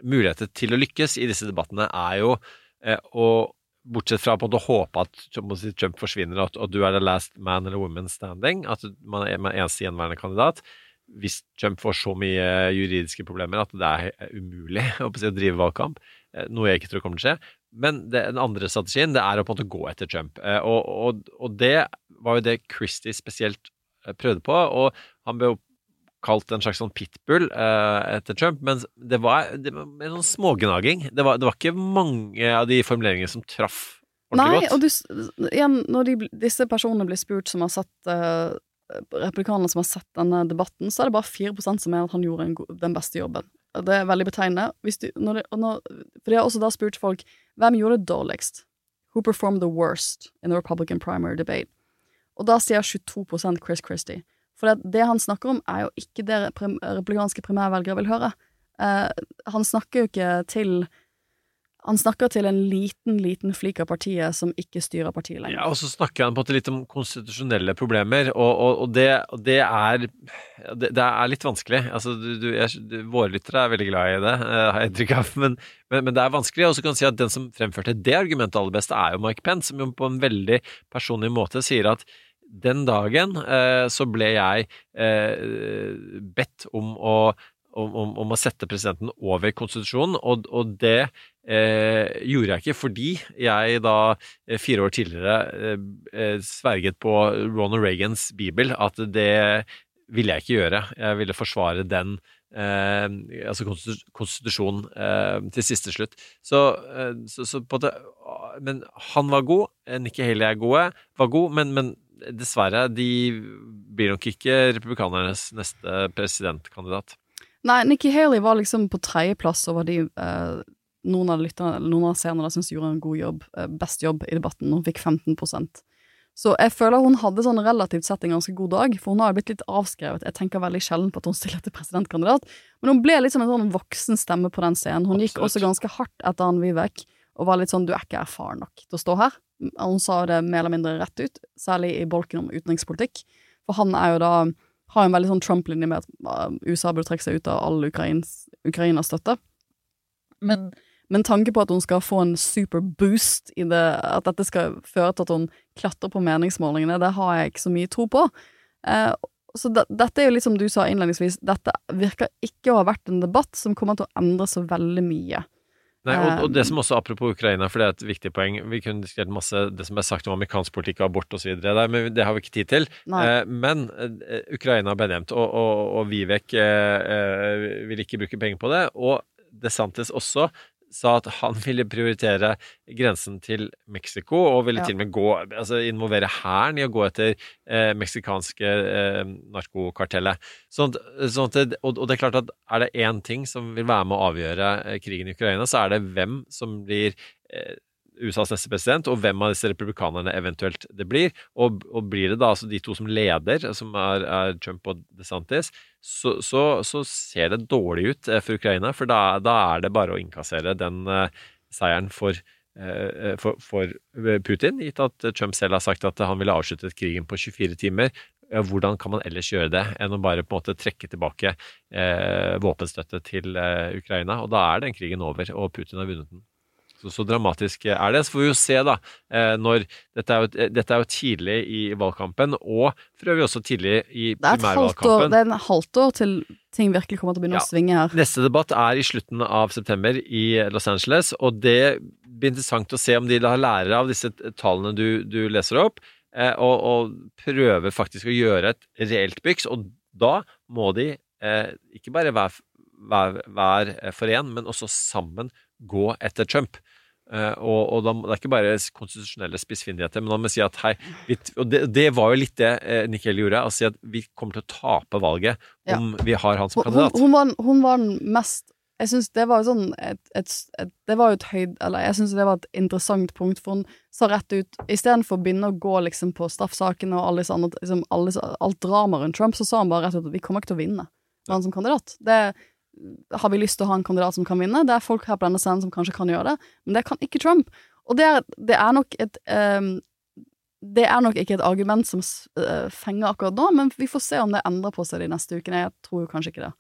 muligheter til å lykkes i disse debattene, er jo eh, å Bortsett fra på en måte å håpe at Trump, forsvinner, at, at du er the last man eller woman standing, at man er eneste gjenværende kandidat. Hvis Trump får så mye juridiske problemer at det er umulig å drive valgkamp, eh, noe jeg ikke tror kommer til å skje. Men det, den andre strategien det er å på en måte gå etter Trump. Eh, Og, og, og det var jo det Christie spesielt eh, prøvde på. Og han ble jo kalt en slags sånn pitbull eh, etter Trump, men det var, det var med sånn smågnaging. Det var, det var ikke mange av de formuleringene som traff ordentlig
Nei,
godt.
og du, igjen, når de, disse personene blir spurt som har sett uh, Republikanerne som har sett denne debatten, så er det bare 4% som mener at han gjorde en go den beste jobben. Det er veldig betegnende. Du, når det, når, for de har også da spurt folk hvem gjorde det dårligst. Who performed the worst in the Republican primary debate? Og da sier 22% Chris Christie. For det, han snakker om, er jo ikke det prim republikanske primærvelgere vil høre. Eh, han snakker jo ikke til han snakker til en liten, liten flik av partiet som ikke styrer partiet lenger.
Ja, og så snakker han på en måte litt om konstitusjonelle problemer, og, og, og, det, det, er, det, det, er litt vanskelig. Altså, du, du, jeg, du, våre lyttere er veldig glad i det, uh, har jeg inntrykk av, men, men, men, det er vanskelig. Og så kan du si at den som fremførte det argumentet aller best, er jo Mike Pence, som jo på en veldig personlig måte sier at den dagen eh, så ble jeg eh, bedt om å om, om, å sette presidenten over konstitusjonen, og, og det eh, gjorde jeg ikke fordi jeg da eh, fire år tidligere eh, eh, sverget på Ronald Reagans bibel at det ville jeg ikke gjøre. Jeg ville forsvare den eh, altså konstitusjonen eh, til siste slutt. Så, så, så, på det Men han var god. Nikki Haley er gode, var god, men, men dessverre, de blir nok ikke republikanernes neste presidentkandidat.
Nei, Nikki Haley var liksom på tredjeplass over de eh, noen av lytterne, noen av seerne syns gjorde en god jobb, eh, best jobb i debatten. Hun fikk 15% Så jeg føler hun hadde sånn relativt sett en ganske god dag, for hun har blitt litt avskrevet. Jeg tenker veldig sjelden på at hun stiller til presidentkandidat, men hun ble litt som en sånn voksen stemme på den scenen. Hun Absolutt. gikk også ganske hardt etter han Vivek, og var litt sånn 'du er ikke erfaren nok til å stå her'. Hun sa det mer eller mindre rett ut, særlig i bolken om utenrikspolitikk, for han er jo da har en veldig sånn Trump-linje med at uh, USA burde trekke seg ut av all Ukrainas støtte. Men, men tanke på at hun skal få en super boost i det, at dette skal føre til at hun klatrer på meningsmålingene, det har jeg ikke så mye tro på. Eh, så de, dette er jo litt som du sa innledningsvis, dette virker ikke å ha vært en debatt som kommer til å endre så veldig mye.
Nei, og, og, det som også, Apropos Ukraina, for det er et viktig poeng Vi kunne diskutert masse det som er sagt om amerikansk politikk og abort osv., men det har vi ikke tid til. Eh, men eh, Ukraina ble nevnt, og, og, og Vivek eh, eh, vil ikke bruke penger på det. Og DeSantis også sa at han ville prioritere grensen til Mexico, og ville ja. til og med gå, altså involvere hæren i å gå etter eh, meksikanske eh, narkokartellet. Sånn, sånn og, og, det er klart at er det én ting som vil være med å avgjøre eh, krigen i Ukraina, så er det hvem som blir eh, USAs neste president, og hvem av disse republikanerne eventuelt det blir. Og, og blir det da altså de to som leder, som er, er Trump og DeSantis, så, så, så, ser det dårlig ut eh, for Ukraina. For da, da er det bare å innkassere den uh, seieren for, uh, for, for, Putin, gitt at Trump selv har sagt at han ville avsluttet krigen på 24 timer. Ja, Hvordan kan man ellers gjøre det enn å bare på en måte trekke tilbake eh, våpenstøtte til Ukraina? Og da er den krigen over, og Putin har vunnet den. Så, så, dramatisk er det. Så får vi jo se, da, eh, når Dette er jo, dette er jo tidlig i valgkampen, og for øvrig også tidlig i primærvalgkampen.
Det er en halvt år til ting virkelig kommer til å begynne ja. å svinge her.
Neste debatt er i slutten av september i Los Angeles, og det blir interessant å se om de har lære av disse tallene du, du leser opp, eh, og, og prøver faktisk å gjøre et reelt byks. Og da må de eh, ikke bare være hver, hver for én, men også sammen gå etter Trump. Uh, og, og da, Det er ikke bare konstitusjonelle spissfindigheter, men da må si at hei vi, Og det, det, var jo litt det uh, Nikkel gjorde, å si at vi kommer til å tape valget om ja. vi har han som kandidat.
Hun, hun, var, hun var, den mest Jeg syns det var sånn et, et, et, Det var jo et høyd... Eller jeg syns det var et interessant punkt, for hun sa rett ut Istedenfor å begynne å gå liksom på straffsaken og alle disse andre, liksom, alle, alt drama rundt Trump, så sa han bare rett ut at vi kommer ikke til å vinne med han som kandidat. Det har vi lyst til å ha en kandidat som kan vinne. Det er folk her på denne scenen som kanskje kan gjøre det, men det kan ikke Trump. Og det er, det er nok et um, det er nok ikke et argument som uh, fenger akkurat nå, men vi får se om det endrer på seg de neste ukene. Jeg tror jo kanskje ikke det.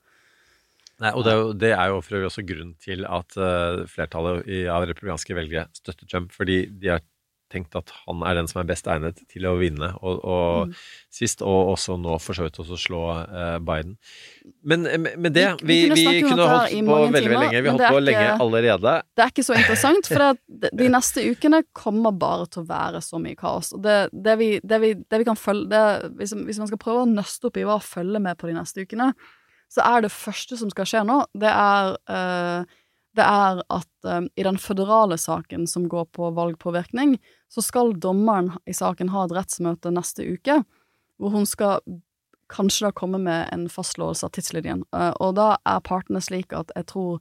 Nei, og det er jo, det er jo for øvrig også grunnen til at uh, flertallet av republikanske velgere støtter Trump, fordi de har tenkt at han er den som er best egnet til å vinne, og, og mm. sist, og også nå for så vidt også slå uh, Biden. Men eh, med det Vi, vi, vi kunne, kunne holdt på veldig, veldig lenge. Vi holdt på ikke, lenge allerede.
Det er ikke så interessant, for det, de neste ukene kommer bare til å være så mye kaos. Og det, det, vi, vi, det vi, kan følge hvis, hvis, man skal prøve å nøste opp i hva følge med på de neste ukene, så er det første som skal skje nå, det er uh, det er at um, i den føderale saken som går på valgpåvirkning, så skal dommeren i saken ha et rettsmøte neste uke, hvor hun skal kanskje da komme med en fastslåelse av tidslinjen. Uh, og da er partene slik at jeg tror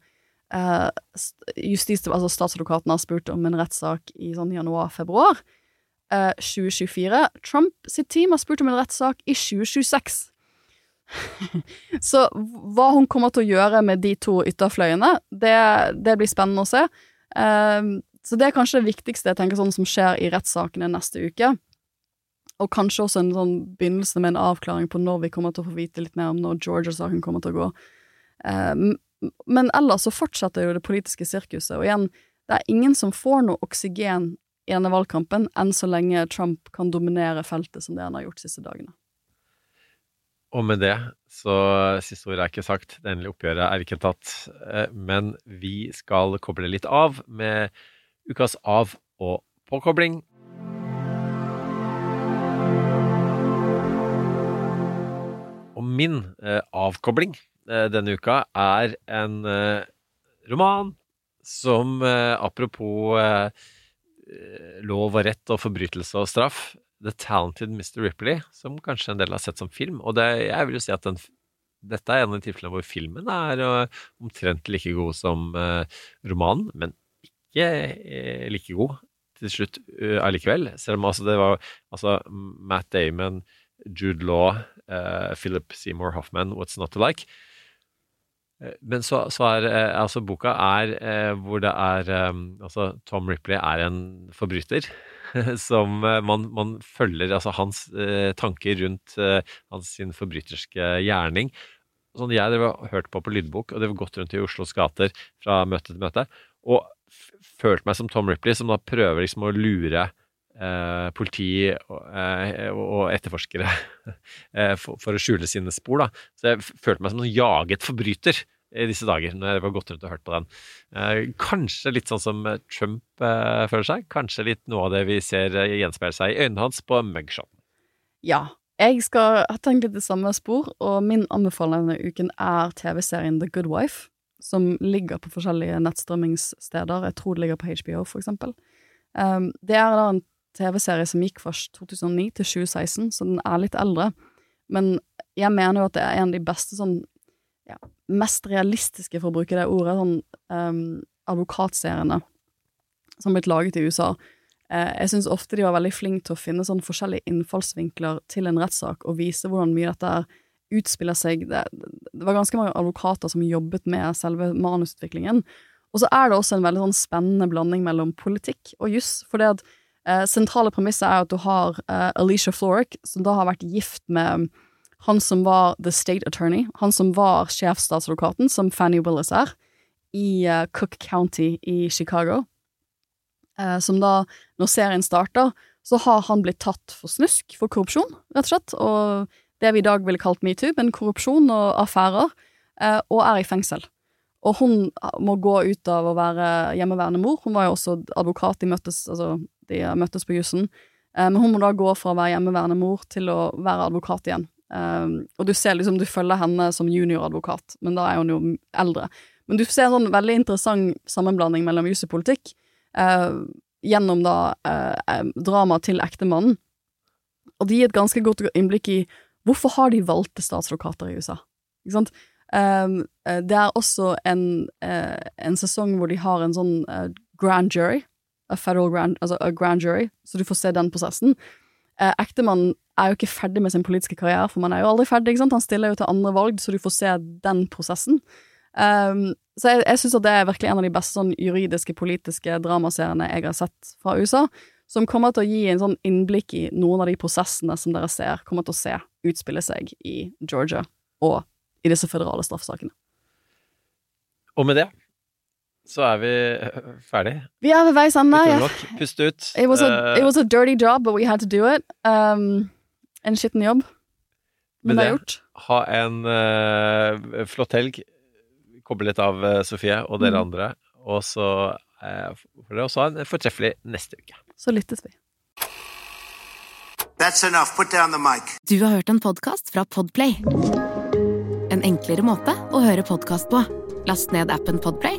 uh, justis, altså statsadvokaten har spurt om en rettssak i sånn januar-februar uh, 2024. Trump sitt team har spurt om en rettssak i 2026. Så hva hun kommer til å gjøre med de to ytterfløyene, det, det blir spennende å se. Uh, så det er kanskje det viktigste jeg tenker sånn som skjer i rettssakene neste uke. Og kanskje også en sånn begynnelse med en avklaring på når vi kommer til å få vite litt mer om når Georgia-saken kommer til å gå. Uh, men ellers så fortsetter jo det politiske sirkuset, og igjen, det er ingen som får noe oksygen i denne valgkampen enn så lenge Trump kan dominere feltet som det han har gjort de siste dagene.
Og med det, så siste ordet er ikke sagt, det endelige oppgjøret er ikke tatt. eh, Men vi skal koble litt av med ukas av- og påkobling. Og min eh, avkobling eh, denne uka er en roman som apropos lov og rett og forbrytelse og straff The Talented Mr. Ripley, som kanskje en del har sett som film. Og det, jeg vil jo si at den, dette er en av de tilfellene hvor filmen er uh, omtrent like god som uh, romanen, men ikke uh, like god til slutt allikevel. Selv om altså, det var altså, Matt Damon, Jude Law, Philip Seymour Hoffman, What's Not to Like. Men så, så er altså boka er hvor det er Altså, Tom Ripley er en forbryter som man, man følger altså hans eh, tanker rundt eh, hans sin forbryterske gjerning. Sånn jeg har hørt på på lydbok, og det har gått rundt i Oslos gater fra møte til møte, og følt meg som Tom Ripley, som da prøver liksom å lure eh, politi og, eh, etterforskere for, for, å skjule sine spor. Da. Så jeg følte meg som en jaget forbryter i disse dager, når jeg var gått rundt og hørt på den. Eh, kanskje litt sånn som Trump eh, føler seg. Kanskje litt noe av det vi ser eh, gjenspeile seg i øynene hans på mugshot.
Ja. Jeg skal ha tenkt litt det samme spor, og min anbefaling denne uken er TV-serien The Good Wife, som ligger på forskjellige nettstrømmingssteder. Jeg tror det ligger på HBO, for eksempel. Um, det er da en TV-serie som gikk fra 2009 til 2016, så den er litt eldre. Men jeg mener jo at det er en av de beste sånn ja, mest realistiske, for å bruke det ordet, sånn um, advokatseriene som har blitt laget i USA. Uh, jeg syns ofte de var veldig flinke til å finne sånn forskjellige innfallsvinkler til en rettssak, og vise hvordan mye dette utspiller seg. Det, det, var ganske mange advokater som jobbet med selve manusutviklingen. Og så er det også en veldig sånn spennende blanding mellom politikk og juss, for det at uh, sentrale premisset er at du har uh, Alicia Florek, som da har vært gift med han som var the state attorney, han som var sjefstatsadvokaten, som Fanny Willis er, i uh, Cook County i Chicago. Uh, som da, når serien starter, så har han blitt tatt for snusk, for korrupsjon, rett og slett, og det vi i dag ville kalt metoo, men korrupsjon og affærer, uh, og er i fengsel. Og hun må gå ut av å være hjemmeværende mor, hun var jo også advokat, de møttes, altså, de møttes på jussen, men hun må da gå fra å være hjemmeværende mor til å være advokat igjen. Um, og du ser liksom, du følger henne som junioradvokat, men da er hun jo eldre. Men du ser en sånn veldig interessant sammenblanding mellom jus og politikk gjennom da uh, dramaet til ektemannen. Og det gir et ganske godt innblikk i hvorfor har de valgte statsadvokater i USA. Ikke sant? Det er også en, en, sesong hvor de har en sånn grand jury, a federal grand, altså a grand jury, så du får se den prosessen. Ektemannen er jo ikke ferdig med sin politiske karriere, for man er jo aldri ferdig. ikke sant? Han stiller jo til andre valg, så du får se den prosessen. Um, så jeg, jeg syns det er virkelig en av de beste sånn juridiske, politiske dramaseriene jeg har sett fra USA, som kommer til å gi en sånn innblikk i noen av de prosessene som dere ser, kommer til å se utspille seg i Georgia og i disse føderale straffesakene.
Og med det så er vi ferdig.
Vi er ved veis ende.
Pust ut.
It was, a, it was, a, dirty job, but we had to do it. Um, en skitten jobb. Men, det er gjort.
Ha en uh, flott helg. Koble litt av uh, Sofie og dere mm. andre. Og så uh, får dere også ha en fortreffelig neste uke.
Så lyttes vi.
That's enough. Put down the mic.
Du har hørt en podkast fra Podplay. En enklere måte å høre podkast på. Last ned appen Podplay,